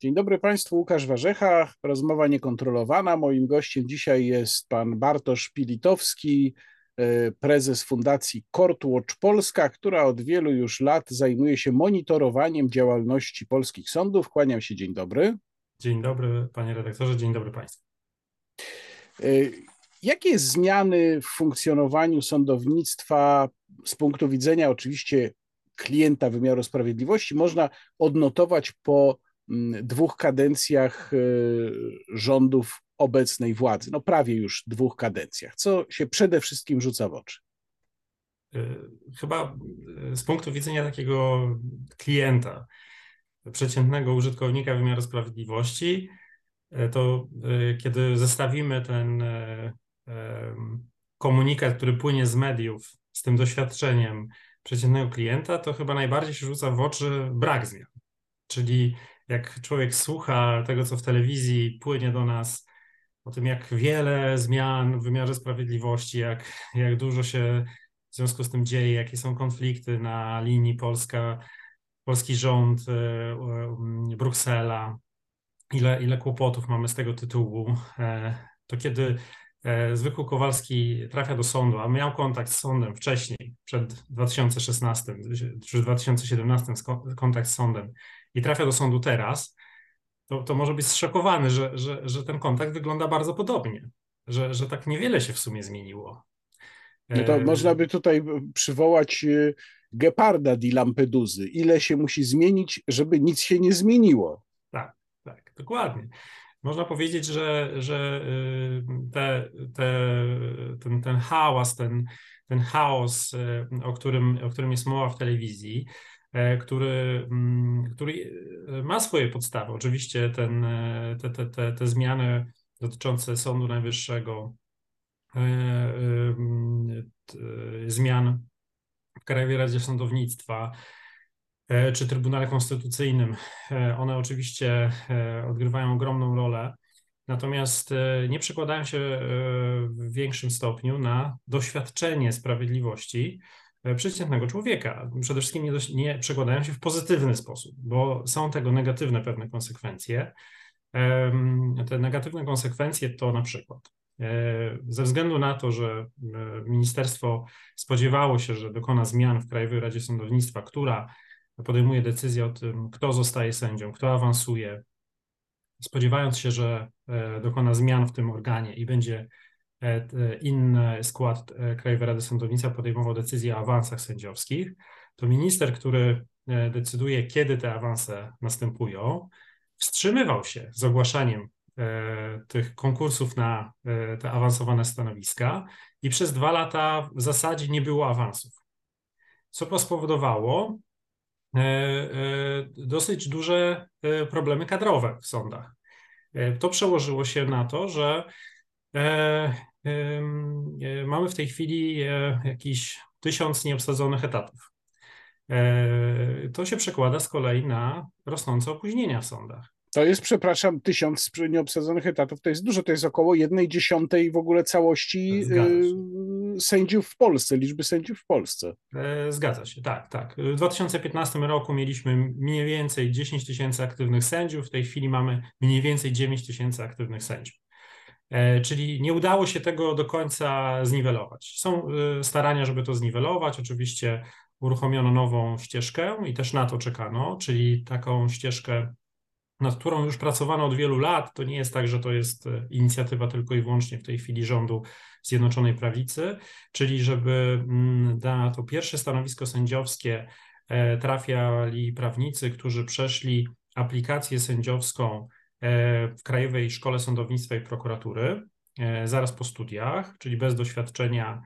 Dzień dobry Państwu, Łukasz Warzecha, rozmowa niekontrolowana. Moim gościem dzisiaj jest pan Bartosz Pilitowski, e, prezes Fundacji Courtwatch Polska, która od wielu już lat zajmuje się monitorowaniem działalności polskich sądów. Kłaniam się, dzień dobry. Dzień dobry panie redaktorze, dzień dobry Państwu. E, jakie zmiany w funkcjonowaniu sądownictwa z punktu widzenia oczywiście klienta wymiaru sprawiedliwości można odnotować po dwóch kadencjach e, rządów obecnej władzy, no prawie już dwóch kadencjach. Co się przede wszystkim rzuca w oczy? E, chyba e, z punktu widzenia takiego klienta, przeciętnego użytkownika wymiaru sprawiedliwości, to kiedy zestawimy ten komunikat, który płynie z mediów, z tym doświadczeniem przeciętnego klienta, to chyba najbardziej się rzuca w oczy brak zmian. Czyli jak człowiek słucha tego, co w telewizji płynie do nas, o tym, jak wiele zmian w wymiarze sprawiedliwości, jak, jak dużo się w związku z tym dzieje, jakie są konflikty na linii Polska, polski rząd, e, e, Bruksela, ile, ile kłopotów mamy z tego tytułu, e, to kiedy zwykły Kowalski trafia do sądu, a miał kontakt z sądem wcześniej, przed 2016 czy 2017 kontakt z sądem i trafia do sądu teraz, to, to może być zszokowany, że, że, że ten kontakt wygląda bardzo podobnie, że, że tak niewiele się w sumie zmieniło. No to e, można by tutaj przywołać e, Geparda di Lampeduzy. Ile się musi zmienić, żeby nic się nie zmieniło? Tak, tak, dokładnie. Można powiedzieć, że, że y, te, te, ten, ten hałas, ten, ten chaos, y, o którym, o którym jest mowa w telewizji, który, mm, który y, ma swoje podstawy. Oczywiście ten, e, te, te, te, te zmiany dotyczące Sądu Najwyższego, e, zmian w Krajowej Radzie Sądownictwa, E, czy Trybunale Konstytucyjnym. E, one oczywiście e, odgrywają ogromną rolę, natomiast nie przekładają się w większym stopniu na doświadczenie sprawiedliwości przeciętnego człowieka. Przede wszystkim nie, nie przekładają się w pozytywny sposób, bo są tego negatywne pewne konsekwencje. Te negatywne konsekwencje to na przykład ze względu na to, że ministerstwo spodziewało się, że dokona zmian w Krajowej Radzie Sądownictwa, która podejmuje decyzję o tym, kto zostaje sędzią, kto awansuje, spodziewając się, że e, dokona zmian w tym organie i będzie e, inny skład e, Krajowej Rady Sądownictwa podejmował decyzje o awansach sędziowskich, to minister, który decyduje, kiedy te awanse następują, wstrzymywał się z ogłaszaniem tych konkursów na te awansowane stanowiska i przez dwa lata w zasadzie nie było awansów. Co spowodowało, E, e, dosyć duże e, problemy kadrowe w sądach. To przełożyło się na to, że mamy w tej chwili jakiś tysiąc nieobsadzonych etatów. To się przekłada z kolei na rosnące opóźnienia w sądach. To jest, przepraszam, tysiąc nieobsadzonych etatów, to jest dużo, to jest około jednej dziesiątej w ogóle całości sędziów w Polsce, liczby sędziów w Polsce. E, zgadza się, tak, tak. W 2015 roku mieliśmy mniej więcej 10 tysięcy aktywnych sędziów, w tej chwili mamy mniej więcej 9 tysięcy aktywnych sędziów. E, czyli nie udało się tego do końca zniwelować. Są y, starania, żeby to zniwelować. Oczywiście uruchomiono nową ścieżkę i też na to czekano, czyli taką ścieżkę nad którą już pracowano od wielu lat. To nie jest tak, że to jest e, inicjatywa tylko i wyłącznie w tej chwili rządu Zjednoczonej Prawicy, czyli żeby mm, na to pierwsze stanowisko sędziowskie e, trafiali prawnicy, którzy przeszli aplikację sędziowską e, w Krajowej Szkole Sądownictwa i Prokuratury zaraz po studiach, czyli bez doświadczenia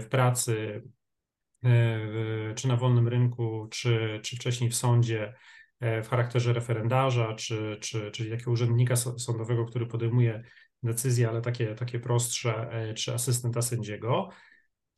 w pracy czy na wolnym rynku, czy, czy wcześniej w sądzie E, w charakterze referendarza, czy, czy, czyli takiego urzędnika sądowego, który podejmuje decyzje, ale takie, takie prostsze, e, czy asystenta sędziego.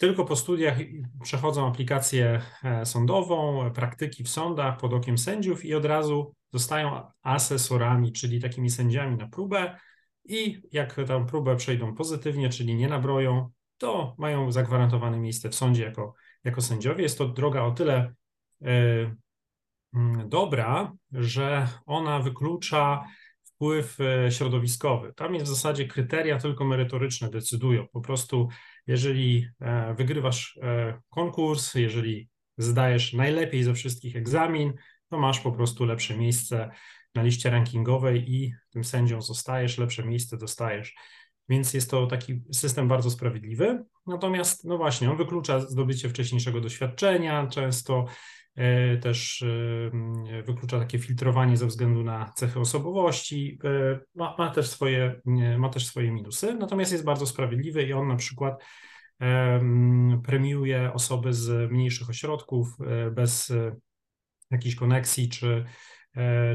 Tylko po studiach przechodzą aplikację e, sądową, praktyki w sądach pod okiem sędziów i od razu zostają asesorami, czyli takimi sędziami na próbę. I jak tam próbę przejdą pozytywnie, czyli nie nabroją, to mają zagwarantowane miejsce w sądzie jako, jako sędziowie. Jest to droga o tyle mm, dobra, że ona wyklucza wpływ e, środowiskowy. Tam jest w zasadzie kryteria tylko merytoryczne decydują. Po prostu, jeżeli e, wygrywasz e, konkurs, jeżeli zdajesz najlepiej ze wszystkich egzamin, to masz po prostu lepsze miejsce na liście rankingowej i tym sędzią zostajesz, lepsze miejsce dostajesz. Więc jest to taki system bardzo sprawiedliwy. Natomiast, no właśnie, on wyklucza zdobycie wcześniejszego doświadczenia, często e, też e, wyklucza takie filtrowanie ze względu na cechy osobowości, e, ma, ma, też swoje, ma też swoje minusy, natomiast jest bardzo sprawiedliwy i on na przykład premiuje osoby z mniejszych ośrodków bez jakiejś koneksji czy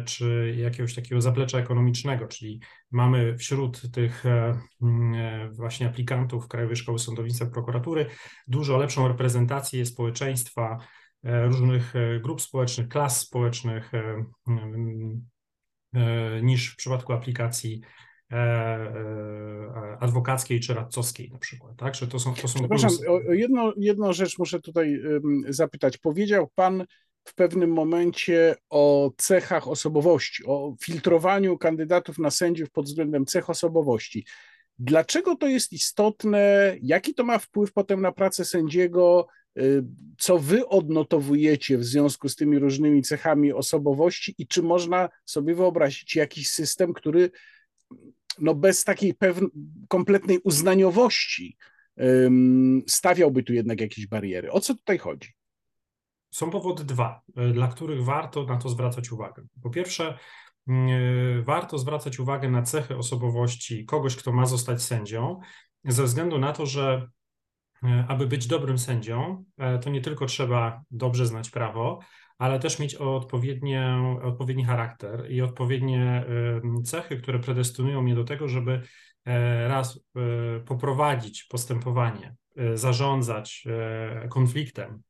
czy jakiegoś takiego zaplecza ekonomicznego, czyli mamy wśród tych e, e, właśnie aplikantów Krajowej Szkoły Sądownictwa Prokuratury dużo lepszą reprezentację społeczeństwa, różnych grup społecznych, klas społecznych niż w przypadku aplikacji adwokackiej czy radcowskiej na przykład, tak? Że to są, to są Przepraszam, jedno, jedną rzecz muszę tutaj zapytać. Powiedział Pan, w pewnym momencie o cechach osobowości, o filtrowaniu kandydatów na sędziów pod względem cech osobowości. Dlaczego to jest istotne? Jaki to ma wpływ potem na pracę sędziego? Y, co wy odnotowujecie w związku z tymi różnymi cechami osobowości i czy można sobie wyobrazić jakiś system, który no bez takiej pewnej kompletnej uznaniowości stawiałby tu jednak jakieś bariery? O co tutaj chodzi? Są powody dwa, e, dla których warto na to zwracać uwagę. Po pierwsze, mm, e, warto zwracać uwagę na cechy osobowości kogoś, kto ma zostać sędzią, ze względu na to, że e, aby być dobrym sędzią, to nie tylko trzeba dobrze znać prawo, ale też mieć odpowiedni charakter i odpowiednie cechy, które predestynują mnie do tego, żeby raz poprowadzić postępowanie, zarządzać konfliktem,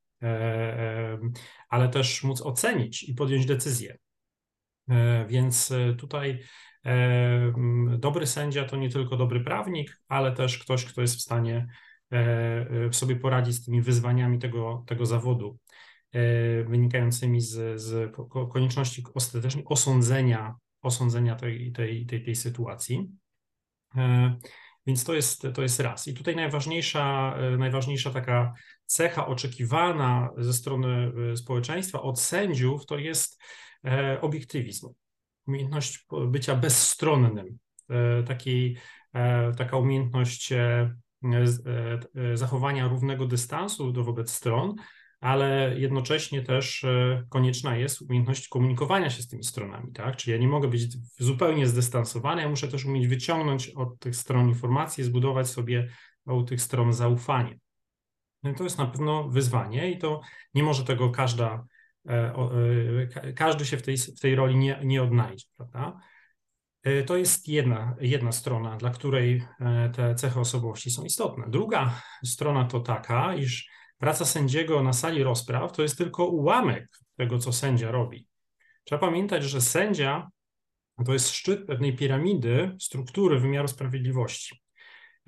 ale też móc ocenić i podjąć decyzję. E, więc tutaj dobry sędzia to nie tylko dobry prawnik, ale też ktoś, kto jest w stanie sobie poradzić z tymi wyzwaniami tego, tego zawodu, wynikającymi z, z konieczności ostatecznie osądzenia, osądzenia tej, tej, tej, tej sytuacji. Więc to jest, to jest raz. I tutaj najważniejsza, najważniejsza taka cecha oczekiwana ze strony e, społeczeństwa od sędziów to jest e, obiektywizm, umiejętność bycia bezstronnym, e, takiej, taka umiejętność zachowania równego dystansu do wobec stron, ale jednocześnie też konieczna jest umiejętność komunikowania się z tymi stronami, tak? Czyli ja nie mogę być zupełnie zdystansowany, ja muszę też umieć wyciągnąć od tych stron informacje, zbudować sobie u tych stron zaufanie. No to jest na pewno wyzwanie i to nie może tego każda, e, e, każdy się w tej, w tej roli nie, nie odnajdzie, prawda? E, to jest jedna, jedna strona, dla której te cechy osobowości są istotne. Druga strona to taka, iż praca sędziego na sali rozpraw to jest tylko ułamek tego, co sędzia robi. Trzeba pamiętać, że sędzia to jest szczyt pewnej piramidy struktury wymiaru sprawiedliwości.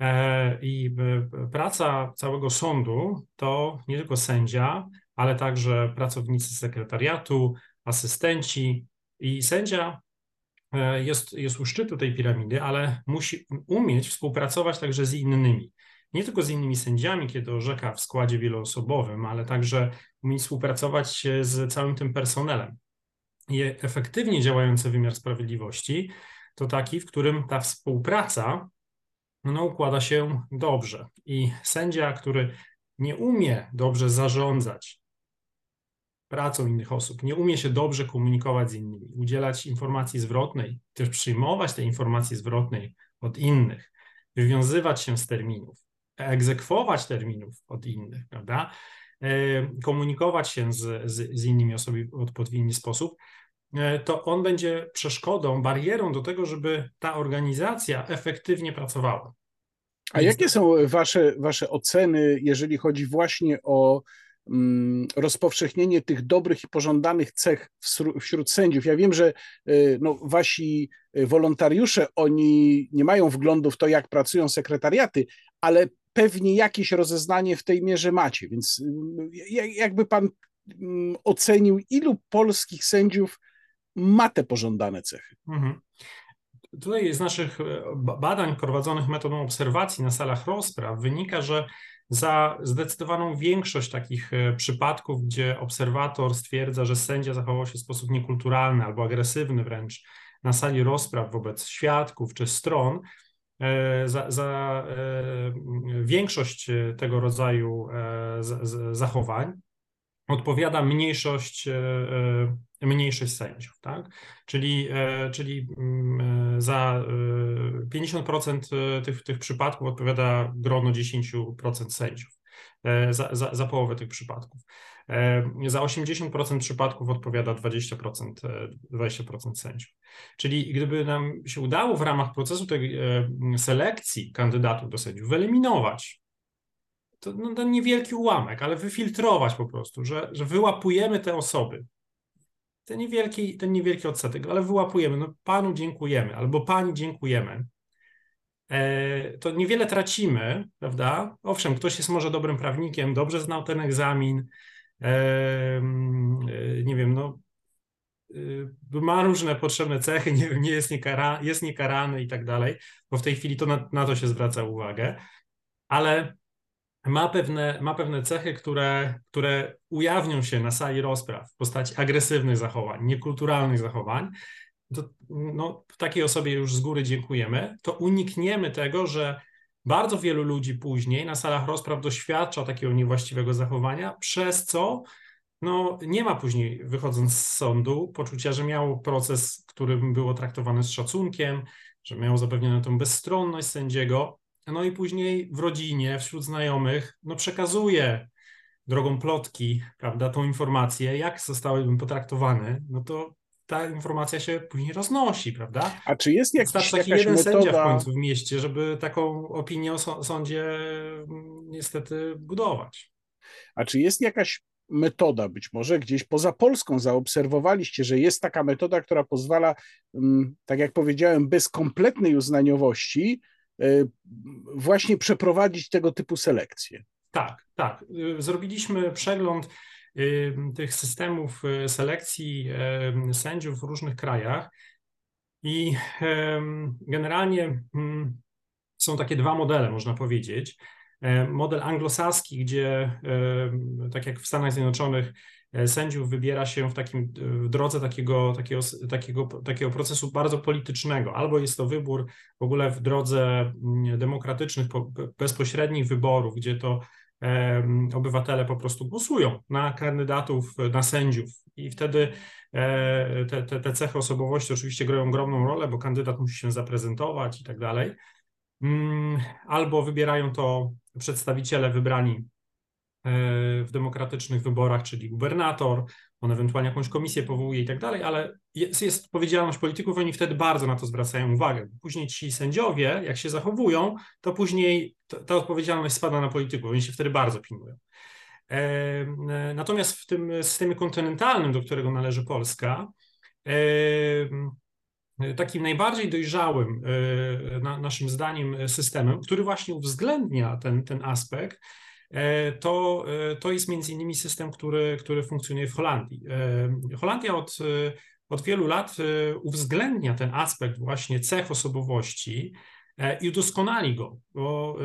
E, I e, praca całego sądu to nie tylko sędzia, ale także pracownicy sekretariatu, asystenci i sędzia e, jest, jest u szczytu tej piramidy, ale musi umieć współpracować także z innymi. Nie tylko z innymi sędziami, kiedy orzeka w składzie wieloosobowym, ale także umieć współpracować z całym tym personelem. I efektywnie działający wymiar sprawiedliwości to taki, w którym ta współpraca no, układa się dobrze. I sędzia, który nie umie dobrze zarządzać pracą innych osób, nie umie się dobrze komunikować z innymi, udzielać informacji zwrotnej, też przyjmować tej informacji zwrotnej od innych, wywiązywać się z terminów, egzekwować terminów od innych, prawda? E, komunikować się z, z, z innymi osobami w odpowiedni sposób, E, to on będzie przeszkodą, barierą do tego, żeby ta organizacja efektywnie pracowała. A jakie są wasze, wasze oceny, jeżeli chodzi właśnie o mm, rozpowszechnienie tych dobrych i pożądanych cech wśród sędziów? Ja wiem, że e, no, wasi wolontariusze, oni nie mają wglądu w to, jak pracują sekretariaty, ale pewnie jakieś rozeznanie w tej mierze macie, więc jakby pan mm, ocenił, ilu polskich sędziów ma te pożądane cechy? Mhm. Tutaj z naszych badań prowadzonych metodą obserwacji na salach rozpraw wynika, że za zdecydowaną większość takich e, przypadków, gdzie obserwator stwierdza, że sędzia zachował się w sposób niekulturalny albo agresywny wręcz na sali rozpraw wobec świadków czy stron, e, za, za e, większość tego rodzaju zachowań odpowiada mniejszość, mniejszość sędziów. Tak? Czyli, czyli mm, za 50% tych, tych przypadków odpowiada grono 10% sędziów. Za, za, za połowę tych przypadków. Za 80% przypadków odpowiada 20%, 20% sędziów. Czyli gdyby nam się udało w ramach procesu tej selekcji kandydatów do sędziów wyeliminować to no, niewielki ułamek, ale wyfiltrować po prostu, że, że wyłapujemy te osoby. Ten niewielki, ten niewielki odsetek, ale wyłapujemy. No, panu dziękujemy, albo pani dziękujemy. E, to niewiele tracimy, prawda? Owszem, ktoś jest może dobrym prawnikiem, dobrze znał ten egzamin, e, e, nie wiem, no, ma różne potrzebne cechy, nie, nie jest, niekara, jest niekarany i tak dalej, bo w tej chwili to na, na to się zwraca uwagę, ale ma pewne, ma pewne cechy, które, które ujawnią się na sali rozpraw w postaci agresywnych zachowań, niekulturalnych zachowań, to no, takiej osobie już z góry dziękujemy, to unikniemy tego, że bardzo wielu ludzi później na salach rozpraw doświadcza takiego niewłaściwego zachowania, przez co no, nie ma później, wychodząc z sądu, poczucia, że miał proces, którym było traktowany z szacunkiem, że miał zapewnioną tę bezstronność sędziego, no i później w rodzinie, wśród znajomych, no przekazuje drogą plotki, prawda, tą informację, jak zostały potraktowany, no to ta informacja się później roznosi, prawda? A czy jest jakiś, Wystarczy taki jeden metoda... sędzia w końcu w mieście, żeby taką opinię o sądzie mm, niestety budować. A czy jest jakaś metoda, być może gdzieś poza Polską zaobserwowaliście, że jest taka metoda, która pozwala, mm, tak jak powiedziałem, bez kompletnej uznaniowości E, właśnie przeprowadzić tego typu selekcje. Tak, tak. Y, zrobiliśmy przegląd y, tych systemów y, selekcji sędziów w różnych krajach i generalnie są takie dwa modele, można powiedzieć. E, model anglosaski, gdzie tak jak w Stanach Zjednoczonych E, sędziów wybiera się w takim w drodze takiego, takiego, takiego, takiego procesu bardzo politycznego. Albo jest to wybór w ogóle w drodze mm, demokratycznych, bezpośrednich wyborów, gdzie to obywatele po prostu głosują na kandydatów, na sędziów i wtedy e, te, te, te cechy osobowości oczywiście grają ogromną rolę, bo kandydat musi się zaprezentować i tak dalej. Mm, albo wybierają to przedstawiciele wybrani E, w demokratycznych wyborach, czyli gubernator, on ewentualnie jakąś komisję powołuje i tak dalej, ale jest, jest odpowiedzialność polityków, oni wtedy bardzo na to zwracają uwagę. Później ci sędziowie, jak się zachowują, to później ta, ta odpowiedzialność spada na polityków, oni się wtedy bardzo pilnują. E, e, natomiast w tym systemie kontynentalnym, do którego należy Polska, takim najbardziej dojrzałym, na, naszym zdaniem, systemem, który właśnie uwzględnia ten, ten aspekt, E, to, e, to jest między innymi system, który, który funkcjonuje w Holandii. E, Holandia od, od wielu lat uwzględnia ten aspekt właśnie cech osobowości i udoskonali go, bo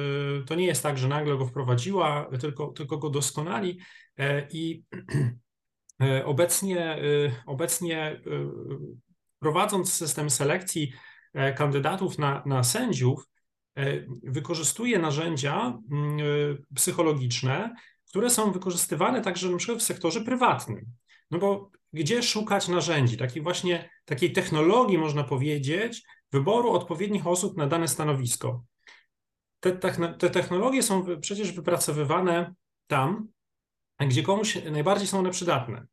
to nie jest tak, że nagle go wprowadziła, tylko, tylko go doskonali i obecnie, obecnie prowadząc system selekcji kandydatów na, na sędziów, E, wykorzystuje narzędzia mm, e, psychologiczne, które są wykorzystywane także na przykład w sektorze prywatnym. No bo gdzie szukać narzędzi, takiej właśnie takiej technologii, można powiedzieć, wyboru odpowiednich osób na dane stanowisko. Te, te technologie są przecież wypracowywane tam, gdzie komuś najbardziej są one przydatne.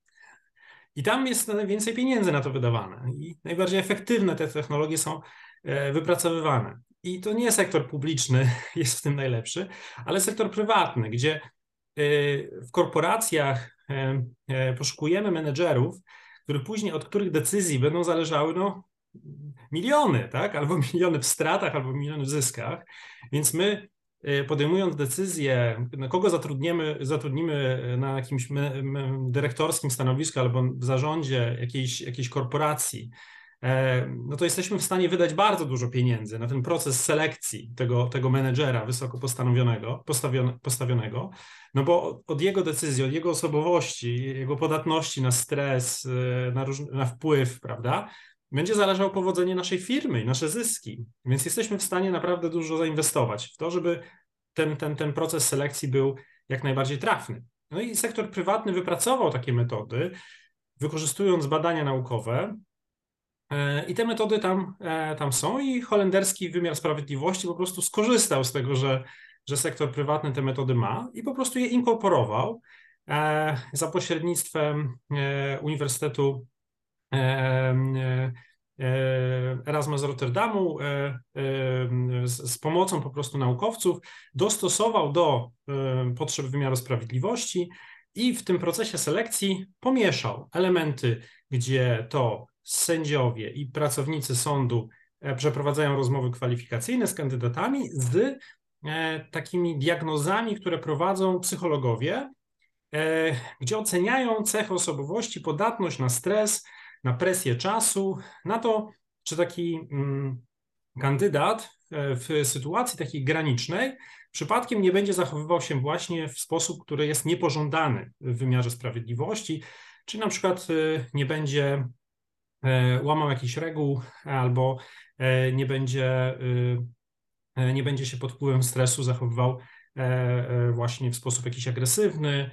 I tam jest najwięcej pieniędzy na to wydawane. I najbardziej efektywne te technologie są e, wypracowywane. I to nie sektor publiczny jest w tym najlepszy, ale sektor prywatny, gdzie y, w korporacjach e, e, poszukujemy menedżerów, których później, od których decyzji będą zależały no, miliony, tak? albo miliony w stratach, albo miliony w zyskach. Więc my podejmując decyzję, kogo zatrudnimy, zatrudnimy na jakimś dyrektorskim stanowisku albo w zarządzie jakiejś, jakiejś korporacji, no to jesteśmy w stanie wydać bardzo dużo pieniędzy na ten proces selekcji tego, tego menedżera wysoko postawionego, postawionego, no bo od jego decyzji, od jego osobowości, jego podatności na stres, e, na, róż, na wpływ, prawda, będzie zależało powodzenie naszej firmy i nasze zyski. Więc jesteśmy w stanie naprawdę dużo zainwestować w to, żeby ten, ten, ten proces selekcji był jak najbardziej trafny. No i sektor prywatny wypracował takie metody, wykorzystując badania naukowe, E, I te metody tam, e, tam są i holenderski wymiar sprawiedliwości po prostu skorzystał z tego, że, że sektor prywatny te metody ma i po prostu je inkorporował e, za pośrednictwem Uniwersytetu Erasma z Rotterdamu z, pomocą po prostu naukowców dostosował do potrzeb wymiaru sprawiedliwości i w tym procesie selekcji pomieszał elementy, gdzie to sędziowie i pracownicy sądu e, przeprowadzają rozmowy kwalifikacyjne z kandydatami z e, takimi diagnozami, które prowadzą psychologowie, e, gdzie oceniają cechy osobowości, podatność na stres, na presję czasu, na to, czy taki mm, kandydat w sytuacji takiej granicznej przypadkiem nie będzie zachowywał się właśnie w sposób, który jest niepożądany w wymiarze sprawiedliwości, czy na przykład nie będzie łamał jakichś reguł albo e, nie będzie, e, nie będzie się pod wpływem stresu zachowywał właśnie w sposób jakiś agresywny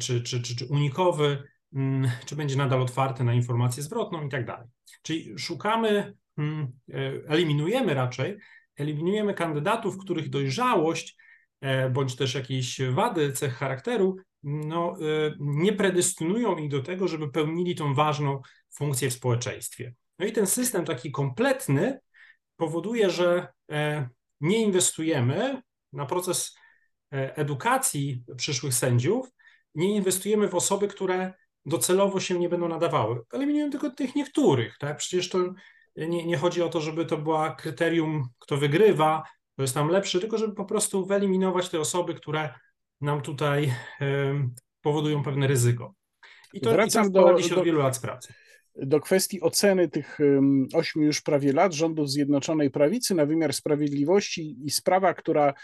czy, czy, czy, czy unikowy, mm, czy będzie nadal otwarty na informację zwrotną i tak dalej. Czyli szukamy, mm, eliminujemy raczej, eliminujemy kandydatów, których dojrzałość bądź też jakieś wady cech charakteru no, nie predestynują ich do tego, żeby pełnili tą ważną funkcję w społeczeństwie. No i ten system taki kompletny powoduje, że e, nie inwestujemy na proces e, edukacji przyszłych sędziów, nie inwestujemy w osoby, które docelowo się nie będą nadawały. Eliminujemy tylko tych niektórych, tak? Przecież to nie, nie chodzi o to, żeby to była kryterium, kto wygrywa, to jest tam lepszy, tylko żeby po prostu wyeliminować te osoby, które nam tutaj powodują pewne ryzyko. I to, Wracam i to do, się do, od wielu lat z pracy do kwestii oceny tych ośmiu już prawie lat rządów Zjednoczonej Prawicy na wymiar sprawiedliwości i sprawa, która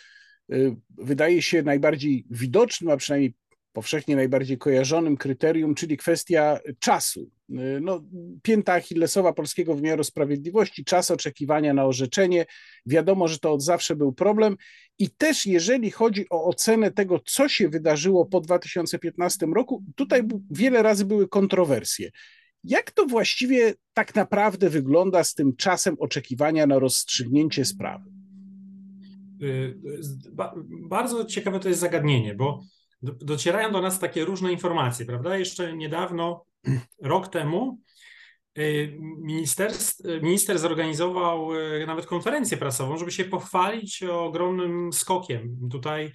y, wydaje się najbardziej widocznym, a przynajmniej powszechnie najbardziej kojarzonym kryterium, czyli kwestia czasu. Y, no, pięta achillesowa polskiego wymiaru sprawiedliwości, czas oczekiwania na orzeczenie. Wiadomo, że to od zawsze był problem. I też jeżeli chodzi o ocenę tego, co się wydarzyło po 2015 roku, tutaj wiele razy były kontrowersje. Jak to właściwie tak naprawdę wygląda z tym czasem oczekiwania na rozstrzygnięcie sprawy? Y, bardzo ciekawe to jest zagadnienie, bo docierają do nas takie różne informacje, prawda? Jeszcze niedawno, rok temu, y, minister, minister zorganizował y, nawet konferencję prasową, żeby się pochwalić ogromnym skokiem tutaj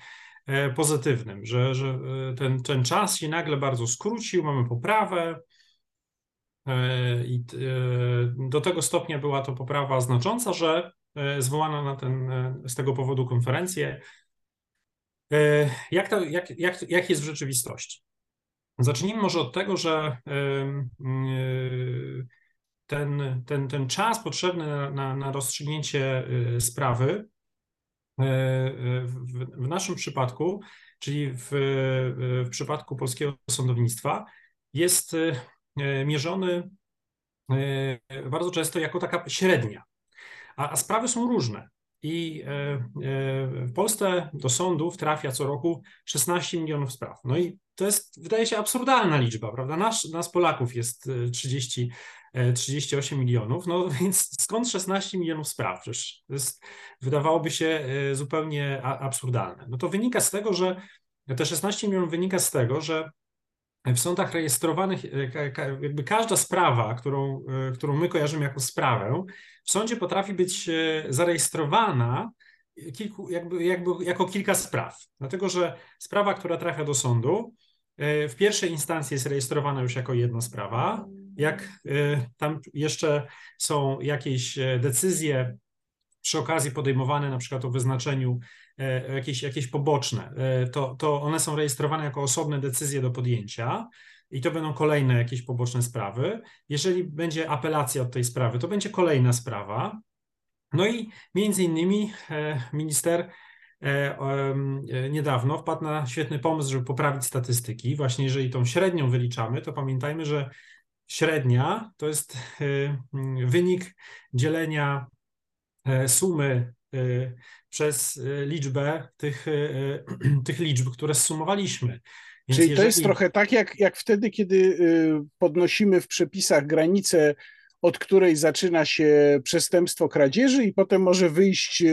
e, pozytywnym, że, że ten, ten czas się nagle bardzo skrócił, mamy poprawę, E, I e, do tego stopnia była to poprawa znacząca, że e, zwołano na ten, z tego powodu konferencję. Jak, to, jak, jak, jak jest w rzeczywistości? Zacznijmy może od tego, że ten, ten, ten czas potrzebny na, na, rozstrzygnięcie sprawy w, w, naszym przypadku, czyli w, w przypadku polskiego sądownictwa, jest E, mierzony e, bardzo często jako taka średnia, a, a sprawy są różne. I e, w Polsce do sądów trafia co roku 16 milionów spraw. No i to jest, wydaje się, absurdalna liczba, prawda? Nas, nas Polaków jest 30, 38 milionów, no więc skąd 16 milionów spraw? Przecież to jest, wydawałoby się zupełnie absurdalne. No to wynika z tego, że te 16 milionów wynika z tego, że w sądach rejestrowanych, e, jakby każda sprawa, którą, e, którą my kojarzymy jako sprawę, w sądzie potrafi być e, zarejestrowana kilku, jakby, jakby jako kilka spraw. Dlatego, że sprawa, która trafia do sądu, w pierwszej instancji jest rejestrowana już jako jedna sprawa. Jak tam jeszcze są jakieś decyzje przy okazji podejmowane, na przykład o wyznaczeniu jakieś, jakieś poboczne, to, to one są rejestrowane jako osobne decyzje do podjęcia i to będą kolejne jakieś poboczne sprawy. Jeżeli będzie apelacja od tej sprawy, to będzie kolejna sprawa. No i między innymi minister niedawno wpadł na świetny pomysł, żeby poprawić statystyki. Właśnie jeżeli tą średnią wyliczamy, to pamiętajmy, że średnia to jest wynik dzielenia E, sumy e, przez e, liczbę tych, tych liczb, które zsumowaliśmy. Więc Czyli jeżeli... to jest trochę tak, jak, jak wtedy, kiedy podnosimy w przepisach granicę, od której zaczyna się przestępstwo kradzieży i potem może wyjść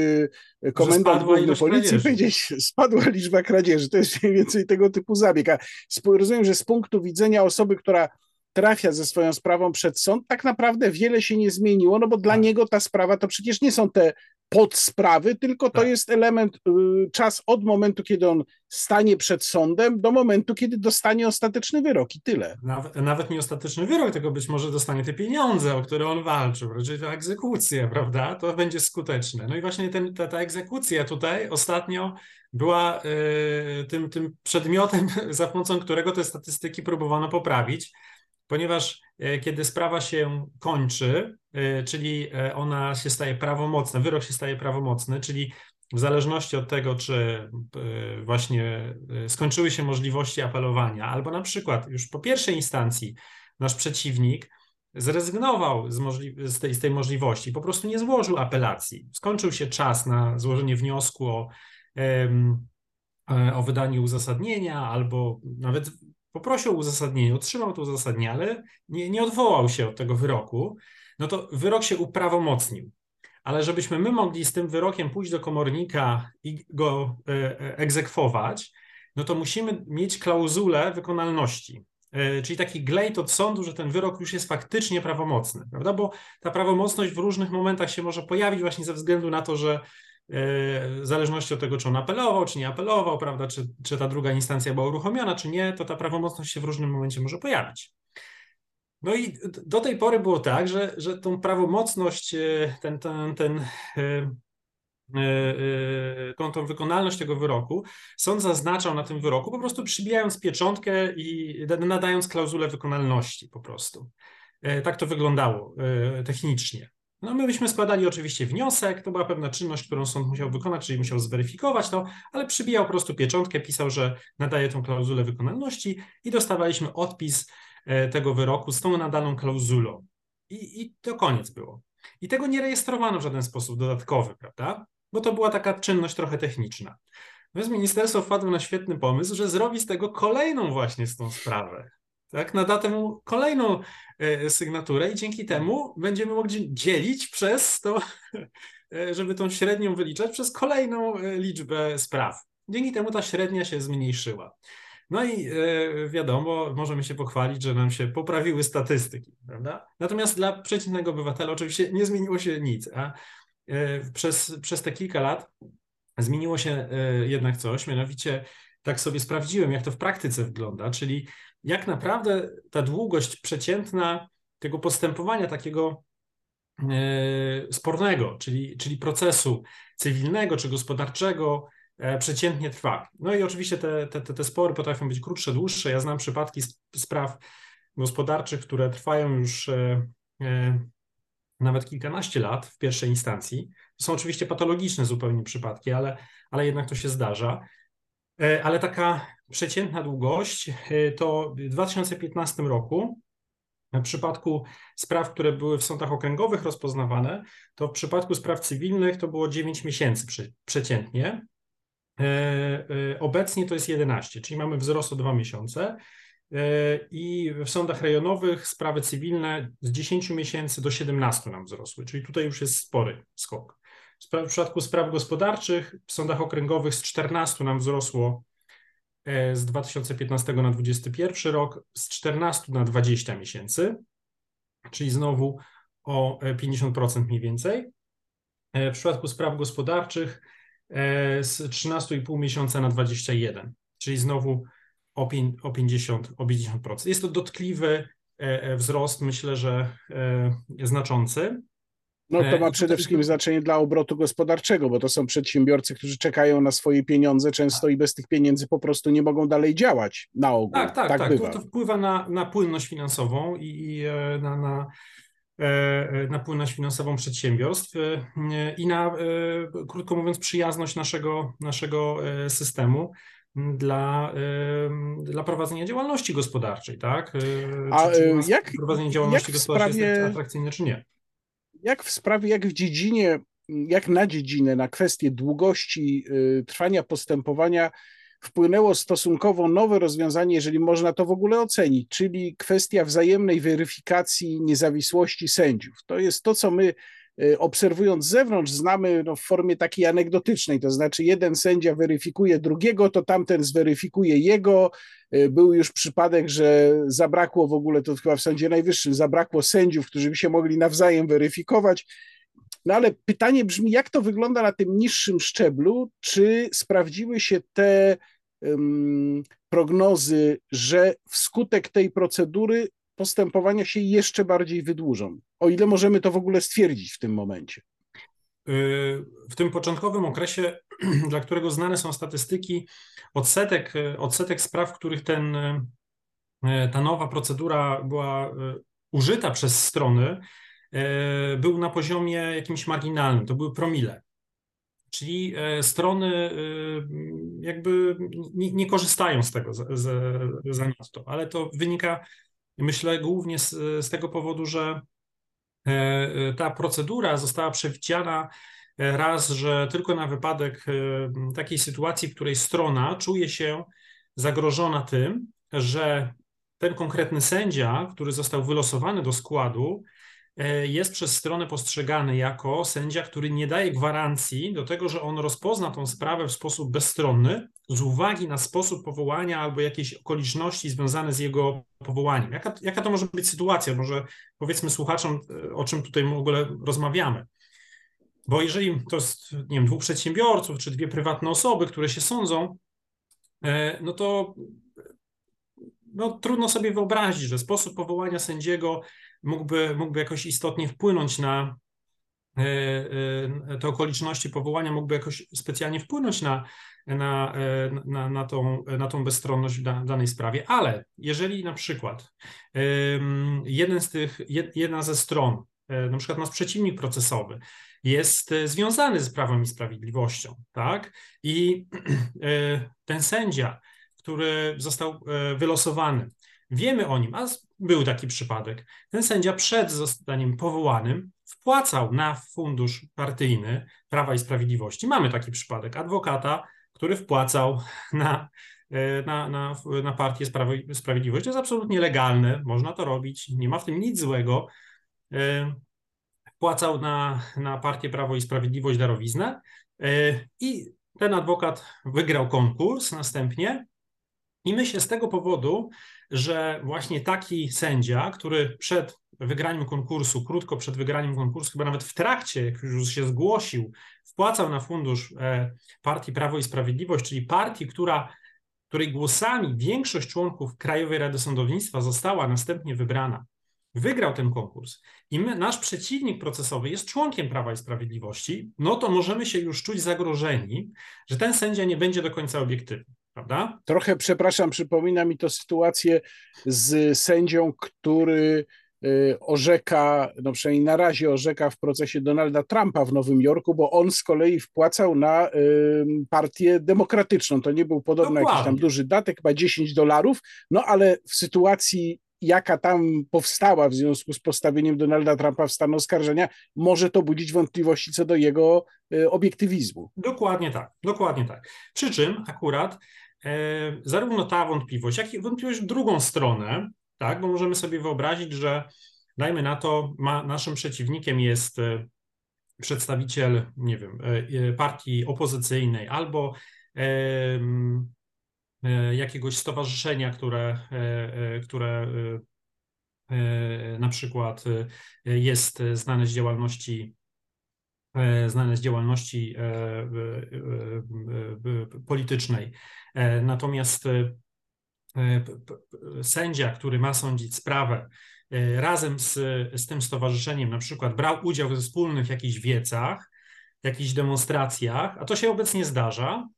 komendant główny policji i powiedzieć, spadła liczba kradzieży. To jest mniej więcej tego typu zabieg. A rozumiem, że z punktu widzenia osoby, która trafia ze swoją sprawą przed sąd, tak naprawdę wiele się nie zmieniło, no bo dla tak. niego ta sprawa to przecież nie są te podsprawy, tylko to tak. jest element, y, czas od momentu, kiedy on stanie przed sądem, do momentu, kiedy dostanie ostateczny wyrok i tyle. Nawet, nawet nie ostateczny wyrok, tylko być może dostanie te pieniądze, o które on walczył, czyli ta egzekucja, prawda? To będzie skuteczne. No i właśnie ten, ta, ta egzekucja tutaj ostatnio była y, tym, tym przedmiotem, za pomocą którego te statystyki próbowano poprawić ponieważ e, kiedy sprawa się kończy, e, czyli e, ona się staje prawomocna, wyrok się staje prawomocny, czyli w zależności od tego, czy właśnie skończyły się możliwości apelowania, albo na przykład już po pierwszej instancji nasz przeciwnik zrezygnował z, z, tej, z tej możliwości, po prostu nie złożył apelacji. Skończył się czas na złożenie wniosku o, o wydanie uzasadnienia, albo nawet poprosił o uzasadnienie, otrzymał to uzasadnienie, ale nie, nie odwołał się od tego wyroku, no to wyrok się uprawomocnił. Ale żebyśmy my mogli z tym wyrokiem pójść do komornika i go e, e, egzekwować, no to musimy mieć klauzulę wykonalności. E, czyli taki glejt od sądu, że ten wyrok już jest faktycznie prawomocny, prawda? Bo ta prawomocność w różnych momentach się może pojawić właśnie ze względu na to, że w zależności od tego, czy on apelował, czy nie apelował, prawda, czy, czy ta druga instancja była uruchomiona, czy nie, to ta prawomocność się w różnym momencie może pojawić. No i do tej pory było tak, że, że tą prawomocność, e, ten, ten, ten, e, e, tą, tą wykonalność tego wyroku, sąd zaznaczał na tym wyroku, po prostu przybijając pieczątkę i nadając klauzulę wykonalności po prostu. Tak to wyglądało technicznie. No my byśmy składali oczywiście wniosek, to była pewna czynność, którą sąd musiał wykonać, czyli musiał zweryfikować to, ale przybijał po prostu pieczątkę, pisał, że nadaje tą klauzulę wykonalności i dostawaliśmy odpis e, tego wyroku z tą nadaną klauzulą. I, I to koniec było. I tego nie rejestrowano w żaden sposób dodatkowy, prawda? Bo to była taka czynność trochę techniczna. Więc ministerstwo wpadło na świetny pomysł, że zrobi z tego kolejną właśnie z tą sprawę tak, nada temu kolejną e, sygnaturę i dzięki temu będziemy mogli dzielić przez to, e, żeby tą średnią wyliczać, przez kolejną e, liczbę spraw. Dzięki temu ta średnia się zmniejszyła. No i wiadomo, możemy się pochwalić, że nam się poprawiły statystyki, prawda? Natomiast dla przeciętnego obywatela oczywiście nie zmieniło się nic, a przez, przez te kilka lat zmieniło się jednak coś, mianowicie tak sobie sprawdziłem, jak to w praktyce wygląda, czyli jak naprawdę ta długość przeciętna tego postępowania takiego e, spornego, czyli, czyli procesu cywilnego czy gospodarczego, e, przeciętnie trwa. No i oczywiście te, te, te spory potrafią być krótsze, dłuższe. Ja znam przypadki spraw gospodarczych, które trwają już e, nawet kilkanaście lat w pierwszej instancji. Są oczywiście patologiczne zupełnie przypadki, ale, ale jednak to się zdarza. Ale taka przeciętna długość y, to w 2015 roku w przypadku spraw, które były w sądach okręgowych rozpoznawane, to w przypadku spraw cywilnych to było 9 miesięcy przeciętnie. E, e, obecnie to jest 11, czyli mamy wzrost o 2 miesiące. E, I w sądach rejonowych sprawy cywilne z 10 miesięcy do 17 nam wzrosły, czyli tutaj już jest spory skok. W przypadku spraw gospodarczych w sądach okręgowych z 14 nam wzrosło E, z 2015 na 2021 rok z 14 na 20 miesięcy, czyli znowu o 50% e, mniej więcej. E, w przypadku spraw gospodarczych z 13,5 miesiąca na 21, czyli znowu o 50, o 50%. Jest to dotkliwy wzrost, myślę, że znaczący. No to ma przede wszystkim znaczenie dla obrotu gospodarczego, bo to są przedsiębiorcy, którzy czekają na swoje pieniądze, często i bez tych pieniędzy po prostu nie mogą dalej działać na ogół. Tak, tak, tak. tak. To, to, wpływa na, na płynność finansową i, i na, na na płynność finansową przedsiębiorstw i na, krótko mówiąc, przyjazność naszego, naszego systemu dla, dla prowadzenia działalności gospodarczej, tak? A czy, jak prowadzenie działalności jak gospodarczej sprawie, jest atrakcyjne, czy nie? Jak w sprawie, jak w dziedzinie, jak na dziedzinę, na kwestię długości y, trwania postępowania wpłynęło stosunkowo nowe rozwiązanie, jeżeli można to w ogóle ocenić, czyli kwestia wzajemnej weryfikacji niezawisłości sędziów. To jest to, co my obserwując z zewnątrz, znamy no, w formie takiej anegdotycznej, to znaczy jeden sędzia weryfikuje drugiego, to tamten zweryfikuje jego. Y, był już przypadek, że zabrakło w ogóle, to chyba w Sądzie Najwyższym, zabrakło sędziów, którzy by się mogli nawzajem weryfikować. No ale pytanie brzmi, jak to wygląda na tym niższym szczeblu? Czy sprawdziły się te um, prognozy, że wskutek tej procedury postępowania się jeszcze bardziej wydłużą, o ile możemy to w ogóle stwierdzić w tym momencie. Y, w tym początkowym okresie, dla którego znane są statystyki, odsetek, odsetek spraw, w których ten, y, ta nowa procedura była y, użyta przez strony, był na poziomie jakimś marginalnym, to były promile. Czyli strony jakby nie, nie korzystają z tego za, za, za ale to wynika Myślę głównie z, z tego powodu, że e, e, ta procedura została przewidziana e, raz, że tylko na wypadek takiej sytuacji, w której strona czuje się zagrożona tym, że ten konkretny sędzia, który został wylosowany do składu, jest przez stronę postrzegany jako sędzia, który nie daje gwarancji do tego, że on rozpozna tą sprawę w sposób bezstronny z uwagi na sposób powołania albo jakieś okoliczności związane z jego powołaniem. Jaka, jaka to może być sytuacja? Może powiedzmy słuchaczom, e, o czym tutaj w ogóle rozmawiamy. Bo jeżeli to jest, nie wiem, dwóch przedsiębiorców czy dwie prywatne osoby, które się sądzą, e, no to no, trudno sobie wyobrazić, że sposób powołania sędziego mógłby, mógłby jakoś istotnie wpłynąć na e, te okoliczności powołania, mógłby jakoś specjalnie wpłynąć na, na, e, na, na, tą, na tą bezstronność w danej sprawie. Ale jeżeli na przykład jeden z tych, jedna ze stron, na przykład nasz przeciwnik procesowy, jest związany z Prawem i Sprawiedliwością, tak? I ten sędzia, który został wylosowany, wiemy o nim, a był taki przypadek. Ten sędzia przed zostaniem powołanym wpłacał na fundusz partyjny Prawa i Sprawiedliwości. Mamy taki przypadek adwokata, który wpłacał na, e, na, na, na partię Sprawa i Sprawiedliwość. To jest absolutnie legalne, można to robić, nie ma w tym nic złego. E, wpłacał na, na partię Prawo i Sprawiedliwość darowiznę e, i ten adwokat wygrał konkurs następnie i my się z tego powodu że właśnie taki sędzia, który przed wygraniem konkursu, krótko przed wygraniem konkursu, chyba nawet w trakcie, jak już się zgłosił, wpłacał na fundusz e, partii Prawo i Sprawiedliwość, czyli partii, która, której głosami większość członków Krajowej Rady Sądownictwa została następnie wybrana, wygrał ten konkurs i my, nasz przeciwnik procesowy jest członkiem Prawa i Sprawiedliwości, no to możemy się już czuć zagrożeni, że ten sędzia nie będzie do końca obiektywny prawda? Trochę, przepraszam, przypomina mi to sytuację z sędzią, który orzeka, no przynajmniej na razie orzeka w procesie Donalda Trumpa w Nowym Jorku, bo on z kolei wpłacał na y, partię demokratyczną. To nie był podobno Dokładnie. jakiś tam duży datek, chyba 10 dolarów, no ale w sytuacji jaka tam powstała w związku z postawieniem Donalda Trumpa w stan oskarżenia, może to budzić wątpliwości co do jego y, obiektywizmu. Dokładnie tak, dokładnie tak. Przy czym akurat E, zarówno ta wątpliwość, jak i wątpliwość w drugą stronę, tak, bo możemy sobie wyobrazić, że dajmy na to, ma, naszym przeciwnikiem jest e, przedstawiciel, nie wiem, e, partii opozycyjnej albo jakiegoś stowarzyszenia, które, które na przykład jest znane z działalności znane z działalności politycznej. E, natomiast e, sędzia, który ma sądzić sprawę razem z, z tym stowarzyszeniem na przykład brał udział we wspólnych jakichś wiecach, jakichś demonstracjach, a to się obecnie zdarza,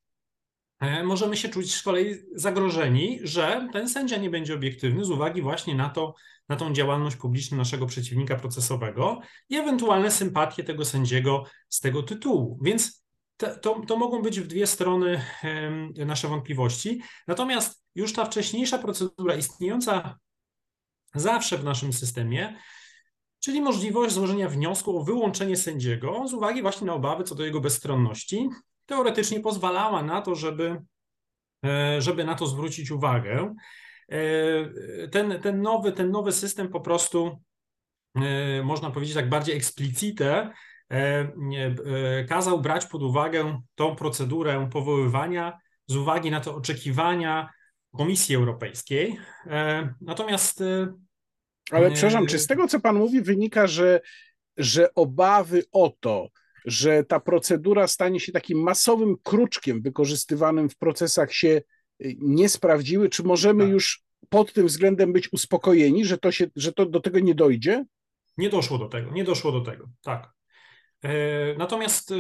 E, możemy się czuć z kolei zagrożeni, że ten sędzia nie będzie obiektywny z uwagi właśnie na, to, na tą działalność publiczną naszego przeciwnika procesowego i ewentualne sympatie tego sędziego z tego tytułu. Więc to, to, mogą być w dwie strony nasze wątpliwości. Natomiast już ta wcześniejsza procedura istniejąca zawsze w naszym systemie, czyli możliwość złożenia wniosku o wyłączenie sędziego z uwagi właśnie na obawy co do jego bezstronności, teoretycznie pozwalała na to, żeby, e, żeby na to zwrócić uwagę. E, ten, ten, nowy, ten nowy system po prostu, e, można powiedzieć tak bardziej eksplicite, kazał brać pod uwagę tą procedurę powoływania z uwagi na te oczekiwania Komisji Europejskiej. Natomiast. Ale przepraszam, czy z tego, co Pan mówi, wynika, że, że obawy o to, że ta procedura stanie się takim masowym kruczkiem wykorzystywanym w procesach się nie sprawdziły? Czy możemy tak. już pod tym względem być uspokojeni, że to, się, że to do tego nie dojdzie? Nie doszło do tego, nie doszło do tego, tak. E, natomiast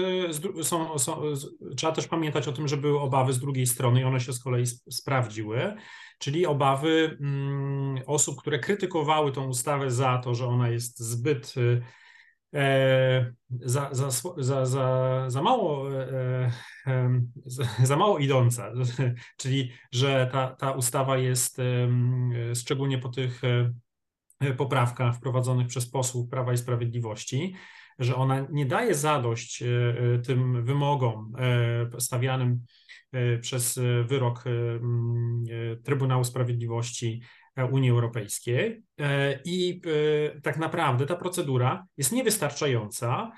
e, są, są, trzeba też pamiętać o tym, że były obawy z drugiej strony i one się z kolei sprawdziły, czyli obawy mm, osób, które krytykowały tą ustawę za to, że ona jest zbyt E, za, za, za, za, za mało za mało idąca, czyli że ta, ta ustawa jest szczególnie po tych poprawkach wprowadzonych przez posłów Prawa i Sprawiedliwości, że ona nie daje zadość tym wymogom stawianym przez wyrok Trybunału Sprawiedliwości Unii Europejskiej e, i e, tak naprawdę ta procedura jest niewystarczająca,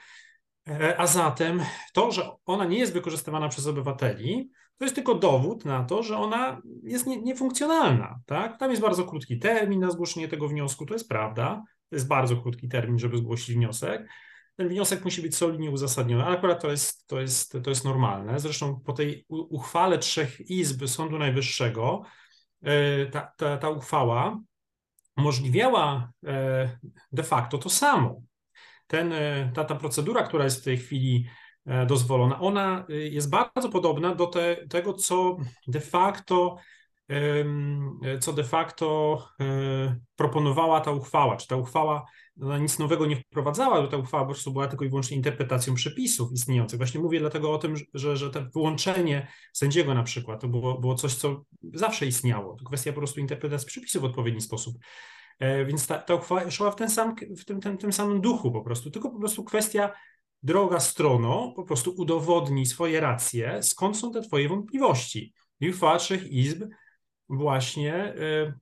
e, a zatem to, że ona nie jest wykorzystywana przez obywateli, to jest tylko dowód na to, że ona jest nie, niefunkcjonalna. Tak? Tam jest bardzo krótki termin na zgłoszenie tego wniosku, to jest prawda. To jest bardzo krótki termin, żeby zgłosić wniosek. Ten wniosek musi być solidnie uzasadniony, ale akurat to jest, to jest, to jest normalne. Zresztą po tej uchwale trzech izb Sądu Najwyższego E, ta, ta, ta uchwała umożliwiała e, de facto to samo. Ten, e, ta, ta procedura, która jest w tej chwili dozwolona, ona jest bardzo podobna do te, tego, co de facto co de facto proponowała ta uchwała. Czy ta uchwała ona nic nowego nie wprowadzała, bo ta uchwała po prostu była tylko i wyłącznie interpretacją przepisów istniejących. Właśnie mówię dlatego o tym, że, że to wyłączenie sędziego na przykład to było, było coś, co zawsze istniało. To kwestia po prostu interpretacji przepisów w odpowiedni sposób. E, więc ta, ta uchwała szła w, ten sam, w tym, tym, tym samym duchu po prostu, tylko po prostu kwestia droga strono, po prostu udowodni swoje racje, skąd są te twoje wątpliwości. I uchwała trzech izb właśnie e,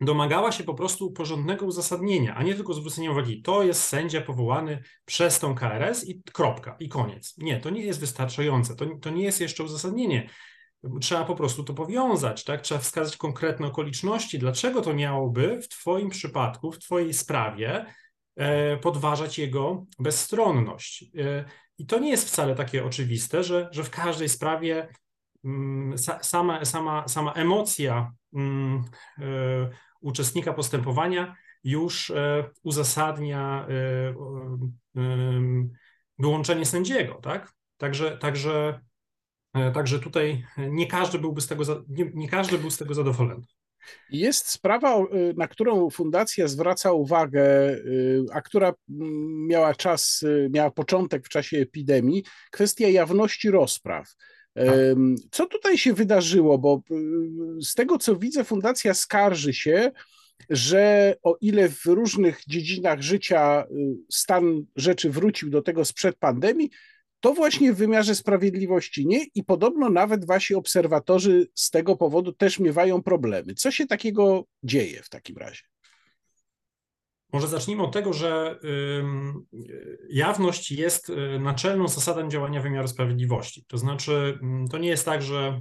domagała się po prostu porządnego uzasadnienia, a nie tylko zwrócenia uwagi, to jest sędzia powołany przez tą KRS i kropka, i koniec. Nie, to nie jest wystarczające, to, to nie jest jeszcze uzasadnienie. Trzeba po prostu to powiązać, tak? Trzeba wskazać konkretne okoliczności, dlaczego to miałoby w Twoim przypadku, w Twojej sprawie e, podważać jego bezstronność. E, I to nie jest wcale takie oczywiste, że, że w każdej sprawie sama, sama, sama emocja mm, e, uczestnika postępowania już e, uzasadnia e, wyłączenie sędziego, tak? Także, także, także tutaj nie każdy byłby z tego, nie, nie każdy był z tego zadowolony. Jest sprawa, na którą fundacja zwraca uwagę, a która miała czas, miała początek w czasie epidemii, kwestia jawności rozpraw. Tak. Co tutaj się wydarzyło? Bo y, z tego co widzę, fundacja skarży się, że o ile w różnych dziedzinach życia y, stan rzeczy wrócił do tego sprzed pandemii, to właśnie w wymiarze sprawiedliwości nie i podobno nawet wasi obserwatorzy z tego powodu też miewają problemy. Co się takiego dzieje w takim razie? Może zacznijmy od tego, że jawność jest y, naczelną zasadą działania wymiaru sprawiedliwości. To znaczy, to nie jest tak, że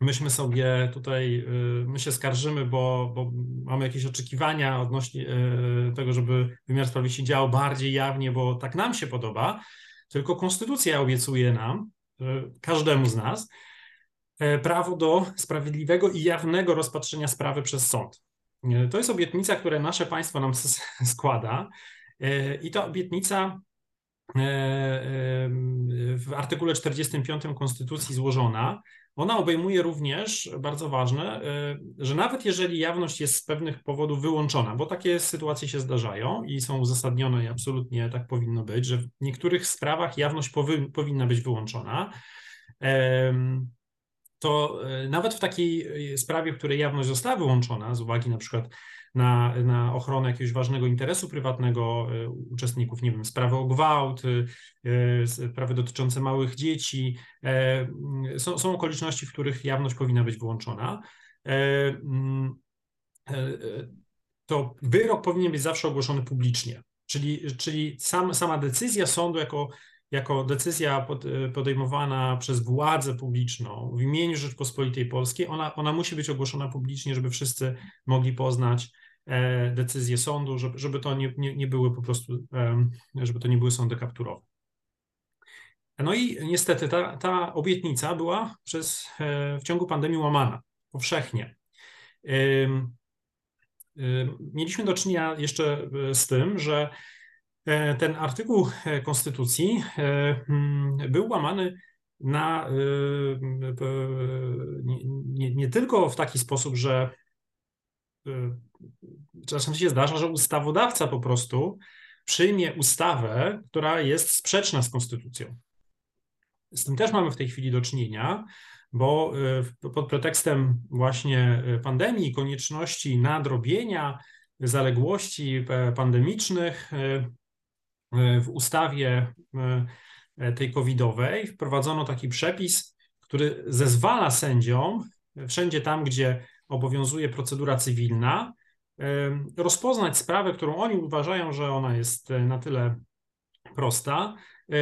myśmy sobie tutaj, y, my się skarżymy, bo, bo mamy jakieś oczekiwania odnośnie y, tego, żeby wymiar sprawiedliwości działał bardziej jawnie, bo tak nam się podoba, tylko konstytucja obiecuje nam, każdemu z nas, prawo do sprawiedliwego i jawnego rozpatrzenia sprawy przez sąd. To jest obietnica, którą nasze państwo nam składa. I ta obietnica w artykule 45 Konstytucji złożona, ona obejmuje również, bardzo ważne, że nawet jeżeli jawność jest z pewnych powodów wyłączona, bo takie sytuacje się zdarzają i są uzasadnione i absolutnie tak powinno być, że w niektórych sprawach jawność powy, powinna być wyłączona, to e, nawet w takiej e, sprawie, w której jawność została wyłączona z uwagi na przykład na, na ochronę jakiegoś ważnego interesu prywatnego e, uczestników, nie wiem, sprawy o gwałt, sprawy dotyczące małych dzieci, są, są okoliczności, w których jawność powinna być wyłączona. To wyrok powinien być zawsze ogłoszony publicznie. Czyli, czyli sam, sama decyzja sądu jako jako decyzja y, podejmowana przez władzę publiczną w imieniu Rzeczpospolitej Polskiej, ona, ona musi być ogłoszona publicznie, żeby wszyscy mogli poznać e, decyzję sądu, żeby, żeby to nie, nie, nie były po prostu, żeby to nie były sądy kapturowe. No i niestety ta, ta obietnica była przez, e, w ciągu pandemii łamana powszechnie. Mieliśmy do czynienia jeszcze e, z tym, że ten artykuł e, Konstytucji e, mm, był łamany na, nie, nie, tylko w taki sposób, że czasem się zdarza, że ustawodawca po prostu przyjmie ustawę, która jest sprzeczna z konstytucją. Z tym też mamy w tej chwili do czynienia, bo pod pretekstem właśnie pandemii konieczności nadrobienia zaległości pandemicznych w ustawie e, tej covidowej wprowadzono taki przepis, który zezwala sędziom wszędzie tam, gdzie obowiązuje procedura cywilna, e, rozpoznać sprawę, którą oni uważają, że ona jest e, na tyle prosta,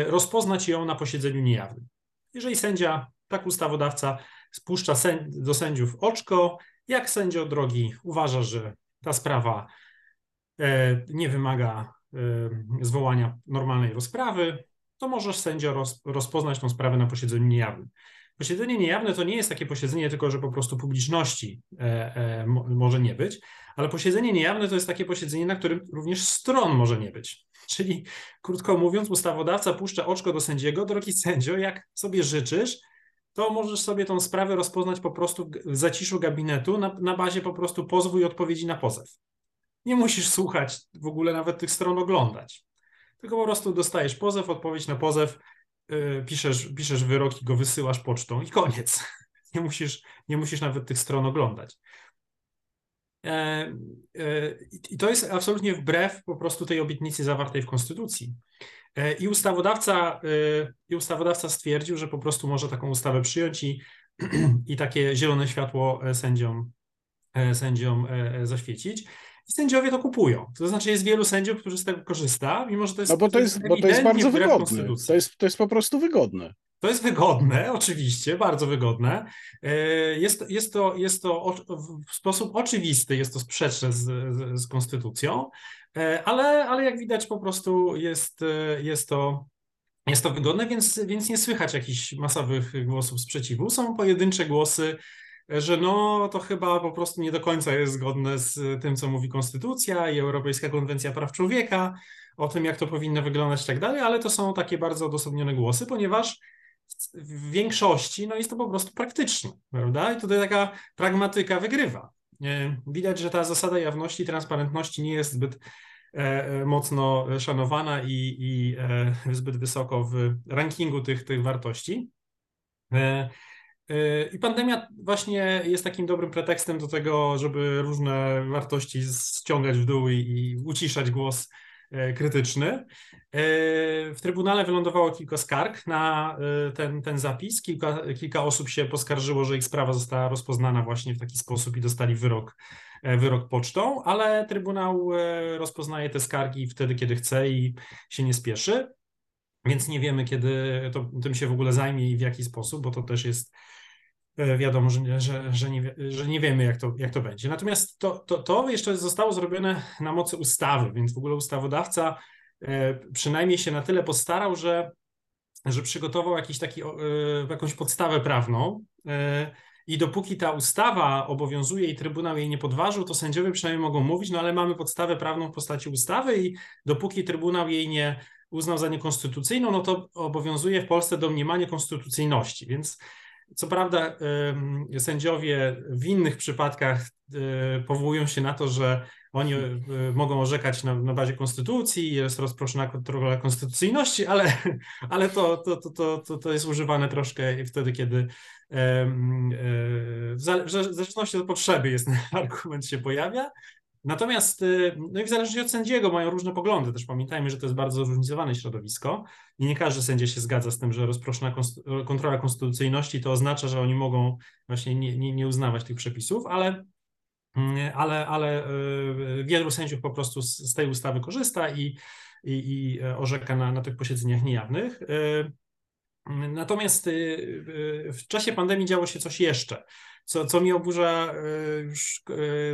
rozpoznać ją na posiedzeniu niejawnym. Jeżeli sędzia, tak ustawodawca, spuszcza do sędziów oczko, jak sędzio drogi uważa, że ta sprawa nie wymaga zwołania normalnej rozprawy, to możesz sędzio roz, rozpoznać tą sprawę na posiedzeniu niejawnym. Posiedzenie niejawne to nie jest takie posiedzenie tylko, że po prostu publiczności e, e, może nie być, ale posiedzenie niejawne to jest takie posiedzenie, na którym również stron może nie być. Czyli krótko mówiąc, ustawodawca puszcza oczko do sędziego, drogi sędzio, jak sobie życzysz, to możesz sobie tą sprawę rozpoznać po prostu w zaciszu gabinetu na, na bazie po prostu pozwu i odpowiedzi na pozew nie musisz słuchać, w ogóle nawet tych stron oglądać. Tylko po prostu dostajesz pozew, odpowiedź na pozew, yy, piszesz, piszesz wyrok i go wysyłasz pocztą i koniec. Nie musisz, nie musisz nawet tych stron oglądać. E, e, I to jest absolutnie wbrew po prostu tej obietnicy zawartej w Konstytucji. E, I ustawodawca, I ustawodawca stwierdził, że po prostu może taką ustawę przyjąć i, i takie zielone światło sędziom, sędziom zaświecić. I sędziowie to kupują. To znaczy jest wielu sędziów, którzy z tego korzysta, mimo że to jest. No bo to jest, bo to jest bardzo wygodne. To jest, to jest po prostu wygodne. To jest wygodne, oczywiście, bardzo wygodne. E, jest, jest, to, jest to w sposób oczywisty, jest to sprzeczne z, z, z konstytucją, e, ale, ale jak widać, po prostu jest, e, jest to. Jest to wygodne, więc, więc nie słychać jakichś masowych głosów sprzeciwu. Są pojedyncze głosy, że no to chyba po prostu nie do końca jest zgodne z tym, co mówi Konstytucja i Europejska Konwencja Praw Człowieka, o tym, jak to powinno wyglądać i tak dalej, ale to są takie bardzo odosobnione głosy, ponieważ w większości no jest to po prostu praktyczne, prawda? I tutaj taka pragmatyka wygrywa. Widać, że ta zasada jawności i transparentności nie jest zbyt e, e, mocno szanowana i, i e, zbyt wysoko w rankingu tych, tych wartości. Yy, I pandemia właśnie jest takim dobrym pretekstem do tego, żeby różne wartości ściągać w dół i, i uciszać głos yy, krytyczny. Yy, w Trybunale wylądowało kilka skarg na ten, ten zapis. Kilka, kilka osób się poskarżyło, że ich sprawa została rozpoznana właśnie w taki sposób i dostali wyrok, wyrok pocztą, ale Trybunał rozpoznaje te skargi wtedy, kiedy chce i się nie spieszy. Więc nie wiemy, kiedy to, tym się w ogóle zajmie i w jaki sposób, bo to też jest wiadomo, że, że, że, nie, że nie wiemy, jak to, jak to będzie. Natomiast to, to, to jeszcze zostało zrobione na mocy ustawy, więc w ogóle ustawodawca e, przynajmniej się na tyle postarał, że, że przygotował jakiś taki, e, jakąś podstawę prawną i dopóki ta ustawa obowiązuje i Trybunał jej nie podważył, to sędziowie przynajmniej mogą mówić, no ale mamy podstawę prawną w postaci ustawy i dopóki Trybunał jej nie uznał za niekonstytucyjną, no to obowiązuje w Polsce domniemanie konstytucyjności. Więc co prawda sędziowie w innych przypadkach e, powołują się na to, że oni e, mogą orzekać na, na bazie konstytucji, jest rozproszona kontrola konstytucyjności, ale, ale to, to, to, to, to jest używane troszkę wtedy, kiedy e, w zależności od potrzeby jest argument się pojawia. Natomiast, no i w zależności od sędziego mają różne poglądy. Też pamiętajmy, że to jest bardzo zróżnicowane środowisko i nie każdy sędzia się zgadza z tym, że rozproszona kontrola konstytucyjności to oznacza, że oni mogą właśnie nie, nie, nie uznawać tych przepisów, ale Mm, ale, ale y, wielu sędziów po prostu z, tej ustawy korzysta i, i, i orzeka na, na tych posiedzeniach niejawnych. Y, natomiast y, w czasie pandemii działo się coś jeszcze, co, co mi oburza już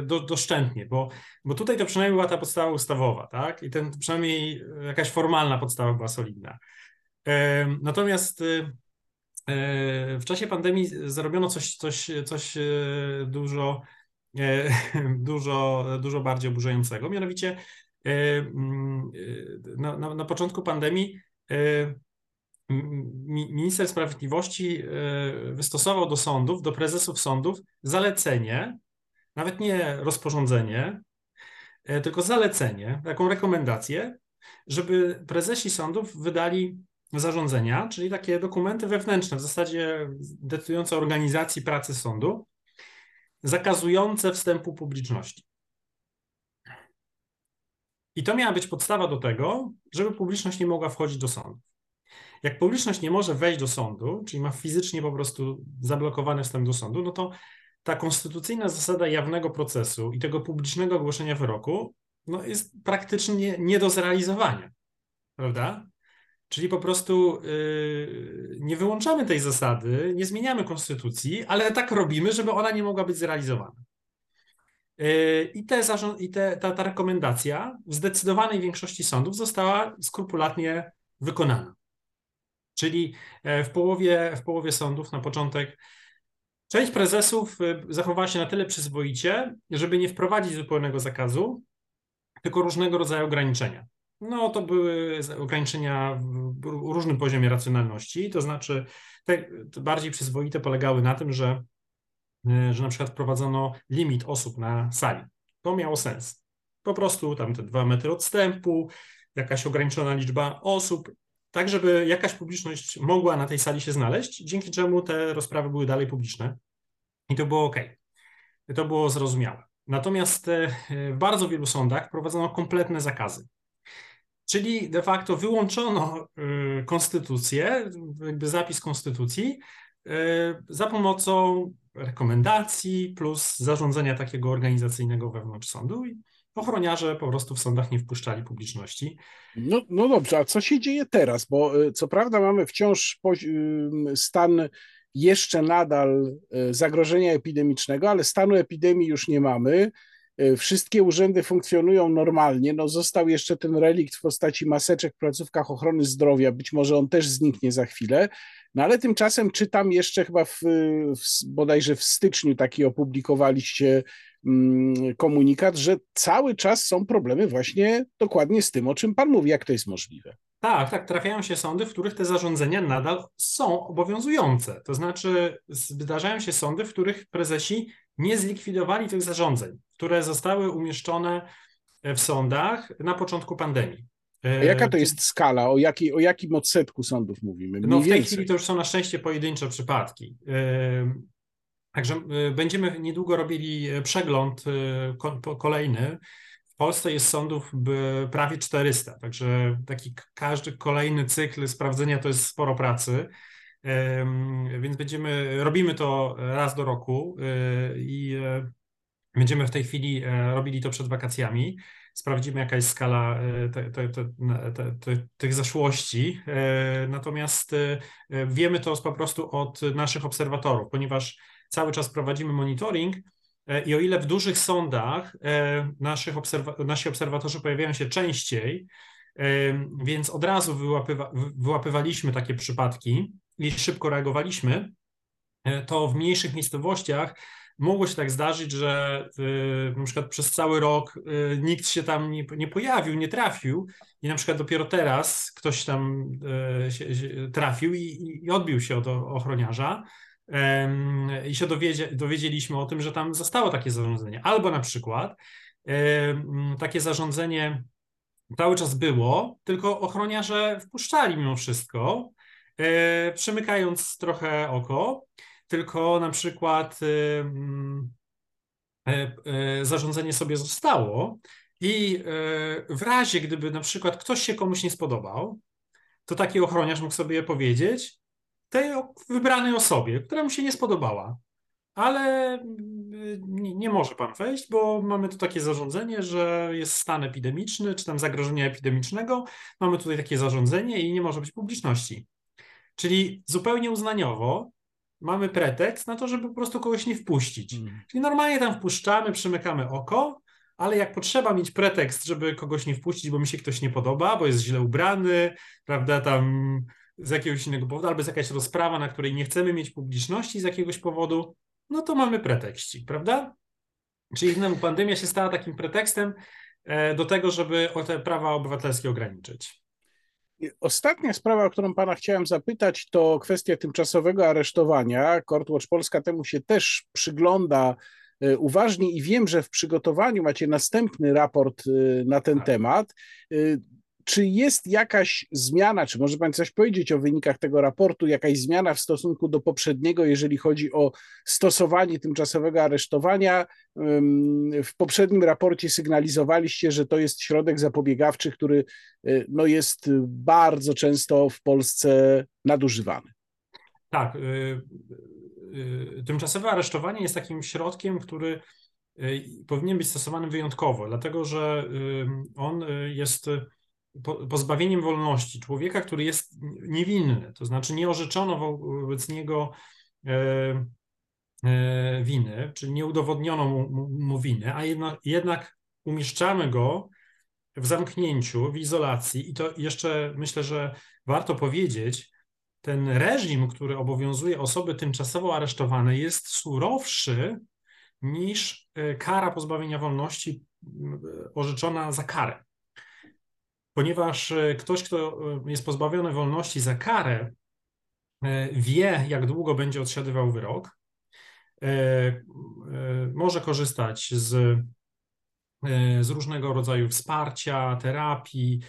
do, doszczętnie, bo, bo tutaj to przynajmniej była ta podstawa ustawowa, tak? I ten przynajmniej jakaś formalna podstawa była solidna. Natomiast w czasie pandemii zrobiono coś, coś, coś dużo E, dużo, dużo bardziej oburzającego. Mianowicie e, mm, e, na, na, na początku pandemii minister sprawiedliwości wystosował do sądów, do prezesów sądów zalecenie, nawet nie rozporządzenie, tylko zalecenie, taką rekomendację, żeby prezesi sądów wydali zarządzenia, czyli takie dokumenty wewnętrzne, w zasadzie decydujące o organizacji pracy sądu, zakazujące wstępu publiczności. I to miała być podstawa do tego, żeby publiczność nie mogła wchodzić do sądu. Jak publiczność nie może wejść do sądu, czyli ma fizycznie po prostu zablokowany wstęp do sądu, no to ta konstytucyjna zasada jawnego procesu i tego publicznego ogłoszenia wyroku no jest praktycznie nie do zrealizowania. Prawda? Czyli po prostu yy, nie wyłączamy tej zasady, nie zmieniamy konstytucji, ale tak robimy, żeby ona nie mogła być zrealizowana. Yy, I, te, i te, ta, ta rekomendacja w zdecydowanej większości sądów została skrupulatnie wykonana. Czyli e, w połowie, w połowie sądów na początek część prezesów y, zachowała się na tyle przyzwoicie, żeby nie wprowadzić zupełnego zakazu, tylko różnego rodzaju ograniczenia. No, to były ograniczenia w różnym poziomie racjonalności, to znaczy te, te bardziej przyzwoite polegały na tym, że, e, że na przykład wprowadzono limit osób na sali. To miało sens. Po prostu tam te dwa metry odstępu, jakaś ograniczona liczba osób, tak żeby jakaś publiczność mogła na tej sali się znaleźć, dzięki czemu te rozprawy były dalej publiczne i to było ok. To było zrozumiałe. Natomiast e, w bardzo wielu sądach prowadzono kompletne zakazy. Czyli de facto wyłączono y, konstytucję, jakby zapis konstytucji y, za pomocą rekomendacji plus zarządzenia takiego organizacyjnego wewnątrz sądu ochroniarze po prostu w sądach nie wpuszczali publiczności. No, no dobrze, a co się dzieje teraz? Bo y, co prawda mamy wciąż stan jeszcze nadal zagrożenia epidemicznego, ale stanu epidemii już nie mamy. E, wszystkie urzędy funkcjonują normalnie. No, został jeszcze ten relikt w postaci maseczek w placówkach ochrony zdrowia. Być może on też zniknie za chwilę. No ale tymczasem czytam jeszcze chyba w, w bodajże w styczniu taki opublikowaliście komunikat, że cały czas są problemy właśnie dokładnie z tym, o czym pan mówi. Jak to jest możliwe? Tak, tak, trafiają się sądy, w których te zarządzenia nadal są obowiązujące. To znaczy, zdarzają się sądy, w których prezesi nie zlikwidowali tych zarządzeń, które zostały umieszczone w sądach na początku pandemii. A jaka to jest skala? O, jaki, o jakim odsetku sądów mówimy? Mniej no w tej więcej. chwili to już są na szczęście pojedyncze przypadki. Także e, będziemy niedługo robili przegląd e, kolejny. W Polsce jest sądów prawie 400, także taki każdy kolejny cykl sprawdzenia to jest sporo pracy. Więc będziemy, robimy to raz do roku y, i e, będziemy w tej chwili e, robili to przed wakacjami. Sprawdzimy, jaka jest skala e, te, te, te, tych zaszłości. Natomiast wiemy to po prostu od naszych obserwatorów, ponieważ cały czas prowadzimy monitoring. I o ile w dużych sądach naszych obserwa nasi obserwatorzy pojawiają się częściej, więc od razu wyłapywa wyłapywaliśmy takie przypadki, i szybko reagowaliśmy, to w mniejszych miejscowościach mogło się tak zdarzyć, że na przykład przez cały rok nikt się tam nie, nie pojawił, nie trafił i na przykład dopiero teraz ktoś tam się, się trafił i, i, odbił się od ochroniarza i się dowiedzie, dowiedzieliśmy o tym, że tam zostało takie zarządzenie. Albo na przykład takie zarządzenie cały czas było, tylko ochroniarze wpuszczali mimo wszystko, przymykając trochę oko tylko na przykład e, e, zarządzenie sobie zostało i e, w razie, gdyby na przykład ktoś się komuś nie spodobał, to taki ochroniarz mógł sobie powiedzieć tej wybranej osobie, która mu się nie spodobała. Ale nie, nie, może pan wejść, bo mamy tu takie zarządzenie, że jest stan epidemiczny, czy tam zagrożenia epidemicznego. Mamy tutaj takie zarządzenie i nie może być publiczności. Czyli zupełnie uznaniowo mamy pretekst na to, żeby po prostu kogoś nie wpuścić. Hmm. Czyli normalnie tam wpuszczamy, przymykamy oko, ale jak potrzeba mieć pretekst, żeby kogoś nie wpuścić, bo mi się ktoś nie podoba, bo jest źle ubrany, prawda, tam z jakiegoś innego powodu, albo jest jakaś rozprawa, na której nie chcemy mieć publiczności z jakiegoś powodu, no to mamy pretekścik, prawda? Czyli znowu pandemia się stała takim pretekstem e, do tego, żeby te prawa obywatelskie ograniczyć. Ostatnia sprawa, o którą pana chciałem zapytać, to kwestia tymczasowego aresztowania. Courtwatch Polska temu się też przygląda e, uważnie i wiem, że w przygotowaniu macie następny raport e, na ten tak. temat. Czy jest jakaś zmiana, czy może Pan coś powiedzieć o wynikach tego raportu, jakaś zmiana w stosunku do poprzedniego, jeżeli chodzi o stosowanie tymczasowego aresztowania? W poprzednim raporcie sygnalizowaliście, że to jest środek zapobiegawczy, który y, no, jest bardzo często w Polsce nadużywany. Tak. Y, y, tymczasowe aresztowanie jest takim środkiem, który powinien być stosowany wyjątkowo, dlatego że on jest pozbawieniem wolności człowieka, który jest niewinny, to znaczy nie orzeczono wobec niego e, e, winy, czyli nie udowodniono mu, winy, a jedno, jednak umieszczamy go w zamknięciu, w izolacji. I to jeszcze myślę, że warto powiedzieć, ten reżim, który obowiązuje osoby tymczasowo aresztowane jest surowszy niż e, kara pozbawienia wolności orzeczona za karę ponieważ e, ktoś, kto e, jest pozbawiony wolności za karę, e, wie, jak długo będzie odsiadywał wyrok, może korzystać z, z różnego rodzaju wsparcia, terapii,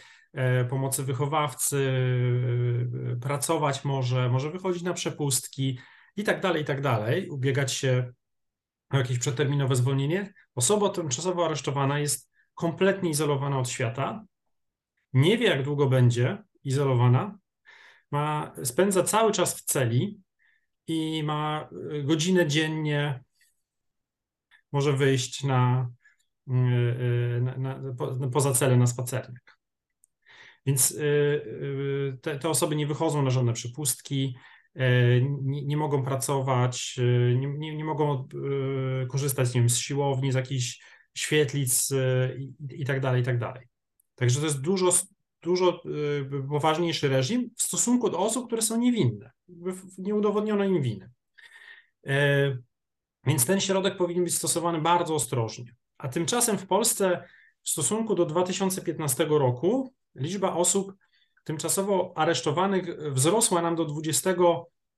pomocy wychowawcy, pracować może, może wychodzić na przepustki i tak dalej, i tak dalej, ubiegać się o jakieś przeterminowe zwolnienie. Osoba tymczasowo aresztowana jest kompletnie izolowana od świata, nie wie, jak długo będzie izolowana, ma, spędza cały czas w celi i ma y, godzinę dziennie, może wyjść na, y, y, na, na, na poza celę na spacernik. Więc te, te, osoby nie wychodzą na żadne przypustki, nie, nie mogą pracować, nie, nie, nie mogą korzystać nie wiem, z siłowni, z jakichś świetlic i, i tak dalej, i tak dalej. Także to jest dużo, dużo y, poważniejszy reżim w stosunku do osób, które są niewinne. Nie udowodniono im winy. E, więc ten środek powinien być stosowany bardzo ostrożnie. A tymczasem w Polsce w stosunku do 2015 roku liczba osób tymczasowo aresztowanych wzrosła nam do 20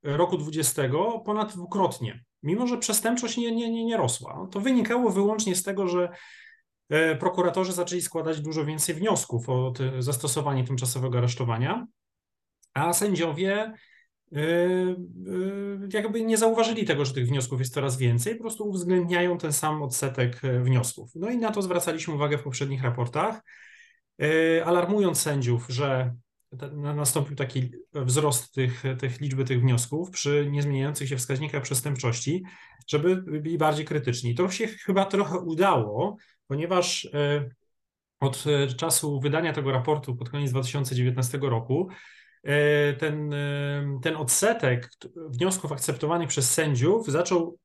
roku 20 ponad dwukrotnie, mimo że przestępczość nie, nie, nie, nie rosła. To wynikało wyłącznie z tego, że prokuratorzy zaczęli składać dużo więcej wniosków o zastosowanie tymczasowego aresztowania, a sędziowie e, e, jakby nie zauważyli tego, że tych wniosków jest coraz więcej, po prostu uwzględniają ten sam odsetek wniosków. No i na to zwracaliśmy uwagę w poprzednich raportach, alarmując sędziów, że nastąpił taki wzrost tych, tych liczby tych wniosków przy niezmieniających się wskaźnikach przestępczości, żeby byli bardziej krytyczni. To się chyba trochę udało, ponieważ e, od e, czasu wydania tego raportu pod koniec 2019 roku e, ten, ten odsetek wniosków akceptowanych przez sędziów zaczął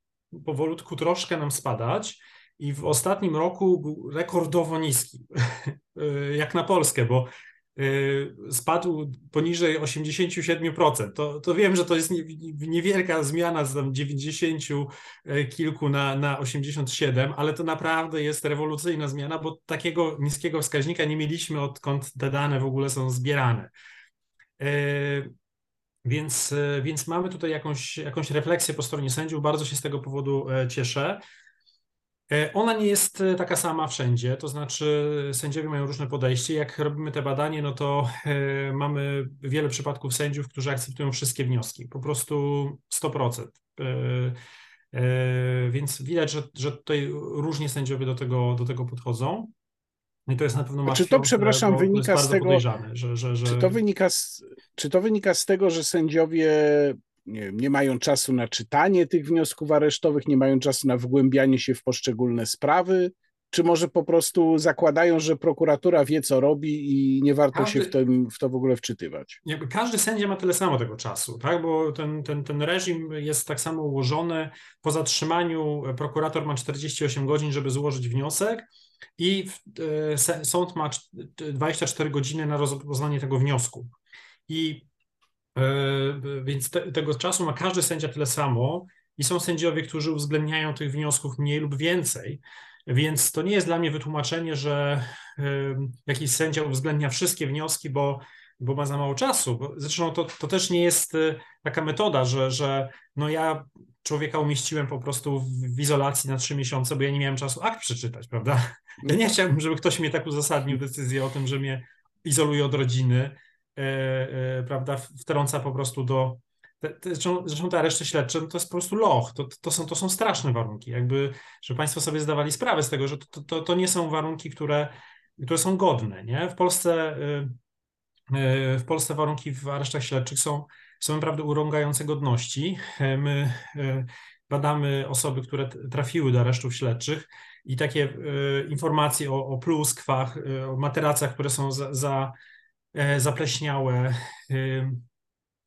powolutku troszkę nam spadać i w ostatnim roku był rekordowo niski, jak na Polskę, bo spadł poniżej 87%. To, to wiem, że to jest niewielka zmiana z tam 90 y, kilku na, na 87, ale to naprawdę jest rewolucyjna zmiana, bo takiego niskiego wskaźnika nie mieliśmy odkąd te dane w ogóle są zbierane. Więc, więc mamy tutaj jakąś, jakąś refleksję po stronie sędziów. Bardzo się z tego powodu cieszę. E, ona nie jest e, taka sama wszędzie, to znaczy sędziowie mają różne podejście. Jak robimy te badanie, no to e, mamy wiele przypadków sędziów, którzy akceptują wszystkie wnioski, po prostu 100%. Więc widać, że, że tutaj różnie sędziowie do tego, do tego podchodzą. I to jest na pewno Czy to, przepraszam, wynika z tego, że, że, że... Czy, to wynika z, czy to wynika z tego, że sędziowie nie, nie mają czasu na czytanie tych wniosków aresztowych, nie mają czasu na wgłębianie się w poszczególne sprawy, czy może po prostu zakładają, że prokuratura wie, co robi i nie warto każdy, się w, tym, w to w ogóle wczytywać? Jakby każdy sędzia ma tyle samo tego czasu, tak? bo ten, ten, ten reżim jest tak samo ułożony. Po zatrzymaniu prokurator ma 48 godzin, żeby złożyć wniosek i e, sąd ma 24 godziny na rozpoznanie tego wniosku. I E, więc te, tego czasu ma każdy sędzia tyle samo i są sędziowie, którzy uwzględniają tych wniosków mniej lub więcej. Więc to nie jest dla mnie wytłumaczenie, że e, jakiś sędzia uwzględnia wszystkie wnioski, bo, bo ma za mało czasu. Zresztą to, to też nie jest e, taka metoda, że, że no ja człowieka umieściłem po prostu w izolacji na trzy miesiące, bo ja nie miałem czasu akt przeczytać, prawda? Ja nie chciałbym, żeby ktoś mnie tak uzasadnił decyzję o tym, że mnie izoluje od rodziny, E, e, prawda, wtrąca po prostu do. Zresztą, zresztą te areszty śledcze no to jest po prostu loch. To, to, są, to są straszne warunki. Jakby, żeby Państwo sobie zdawali sprawę z tego, że to, to, to nie są warunki, które, które są godne. Nie? W Polsce. E, w Polsce warunki w aresztach śledczych są, są naprawdę urągające godności. My badamy osoby, które trafiły do aresztów śledczych i takie informacje o, o pluskwach, o materacach, które są za, za E, zapleśniałe,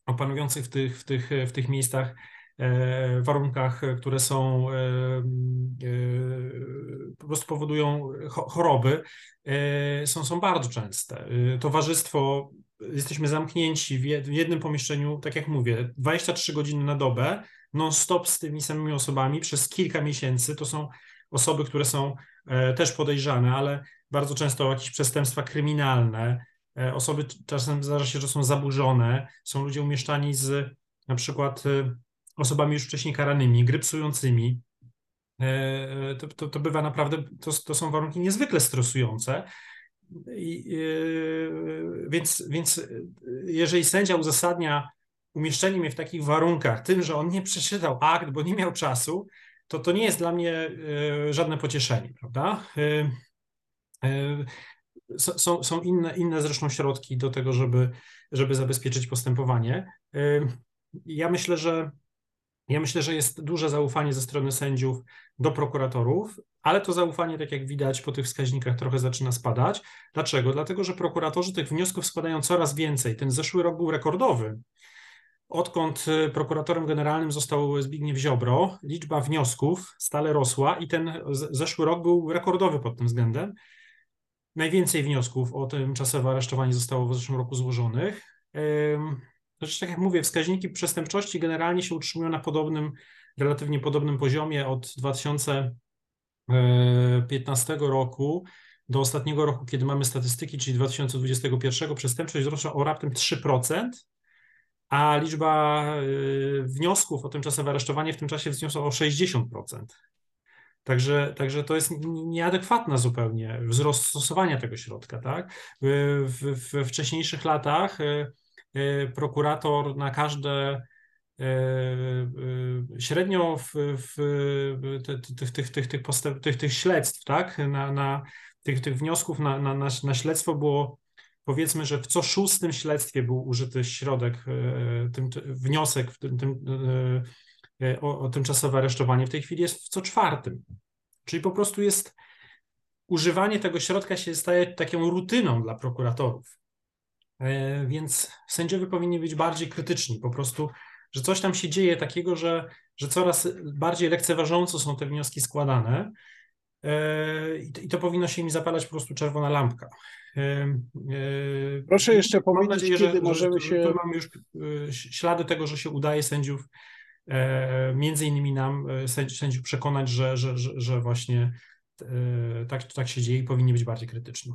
opanujących w tych, w tych, w tych miejscach e, warunkach, które są e, po prostu powodują choroby, są, są bardzo częste. Towarzystwo, jesteśmy zamknięci w jednym pomieszczeniu, tak jak mówię, 23 godziny na dobę, non-stop z tymi samymi osobami przez kilka miesięcy. To są osoby, które są też podejrzane, ale bardzo często jakieś przestępstwa kryminalne, E, osoby czasem zdarza się, że są zaburzone, są ludzie umieszczani z na przykład e, osobami już wcześniej karanymi, grypsującymi. E, to, to, to bywa naprawdę, to, to są warunki niezwykle stresujące. I, więc, więc jeżeli sędzia uzasadnia umieszczenie mnie w takich warunkach tym, że on nie przeczytał akt, bo nie miał czasu, to to nie jest dla mnie żadne pocieszenie, prawda? Są, są inne, inne zresztą środki do tego, żeby, żeby zabezpieczyć postępowanie. Ja myślę, że ja myślę, że jest duże zaufanie ze strony sędziów do prokuratorów, ale to zaufanie, tak jak widać po tych wskaźnikach, trochę zaczyna spadać. Dlaczego? Dlatego, że prokuratorzy tych wniosków składają coraz więcej. Ten zeszły rok był rekordowy. Odkąd y, prokuratorem generalnym został Zbigniew Ziobro, liczba wniosków stale rosła i ten zeszły rok był rekordowy pod tym względem. Najwięcej wniosków o tymczasowe aresztowanie zostało w zeszłym roku złożonych. Zresztą, tak jak mówię, wskaźniki przestępczości generalnie się utrzymują na podobnym, relatywnie podobnym poziomie od 2015 roku do ostatniego roku, kiedy mamy statystyki, czyli 2021, przestępczość wzrosła o raptem 3%, a liczba y, wniosków o tymczasowe aresztowanie w tym czasie wzniosła o 60%. Także, także to jest nieadekwatna zupełnie wzrost stosowania tego środka. Tak? W, w wcześniejszych latach e, e, prokurator na każde średnio w, w tych, tych, tych, tych, postęp, tych, tych śledztw, tak? na, na tych, tych wniosków na, na, na, na śledztwo było powiedzmy, że w co szóstym śledztwie był użyty środek, tym, wniosek w tym, tym o, o tymczasowe aresztowanie w tej chwili jest w co czwartym. Czyli po prostu jest używanie tego środka się staje taką rutyną dla prokuratorów. E, więc sędziowie powinni być bardziej krytyczni, po prostu, że coś tam się dzieje takiego, że, że coraz bardziej lekceważąco są te wnioski składane. i to powinno się mi zapalać po prostu czerwona lampka. Proszę jeszcze powiedzieć, nadzieję, kiedy że, możemy że, się... Mamy już ślady tego, że się udaje sędziów, między innymi nam, sędziów przekonać, że, że, że, właśnie tak, tak się dzieje i powinni być bardziej krytyczni.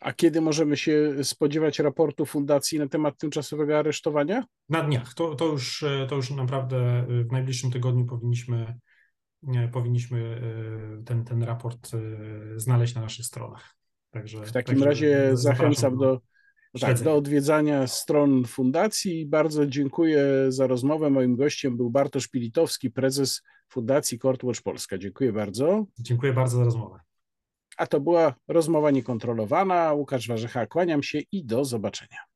A kiedy możemy się spodziewać raportu fundacji na temat tymczasowego aresztowania? Na dniach. To, to, już, to już naprawdę w najbliższym tygodniu powinniśmy, powinniśmy ten, ten raport znaleźć na naszych stronach. Także, w takim także razie zachęcam do, tak, do odwiedzania stron fundacji. Bardzo dziękuję za rozmowę. Moim gościem był Bartosz Pilitowski, prezes Fundacji Courtwatch Polska. Dziękuję bardzo. Dziękuję bardzo za rozmowę. A to była rozmowa niekontrolowana. Łukasz Warzecha, kłaniam się i do zobaczenia.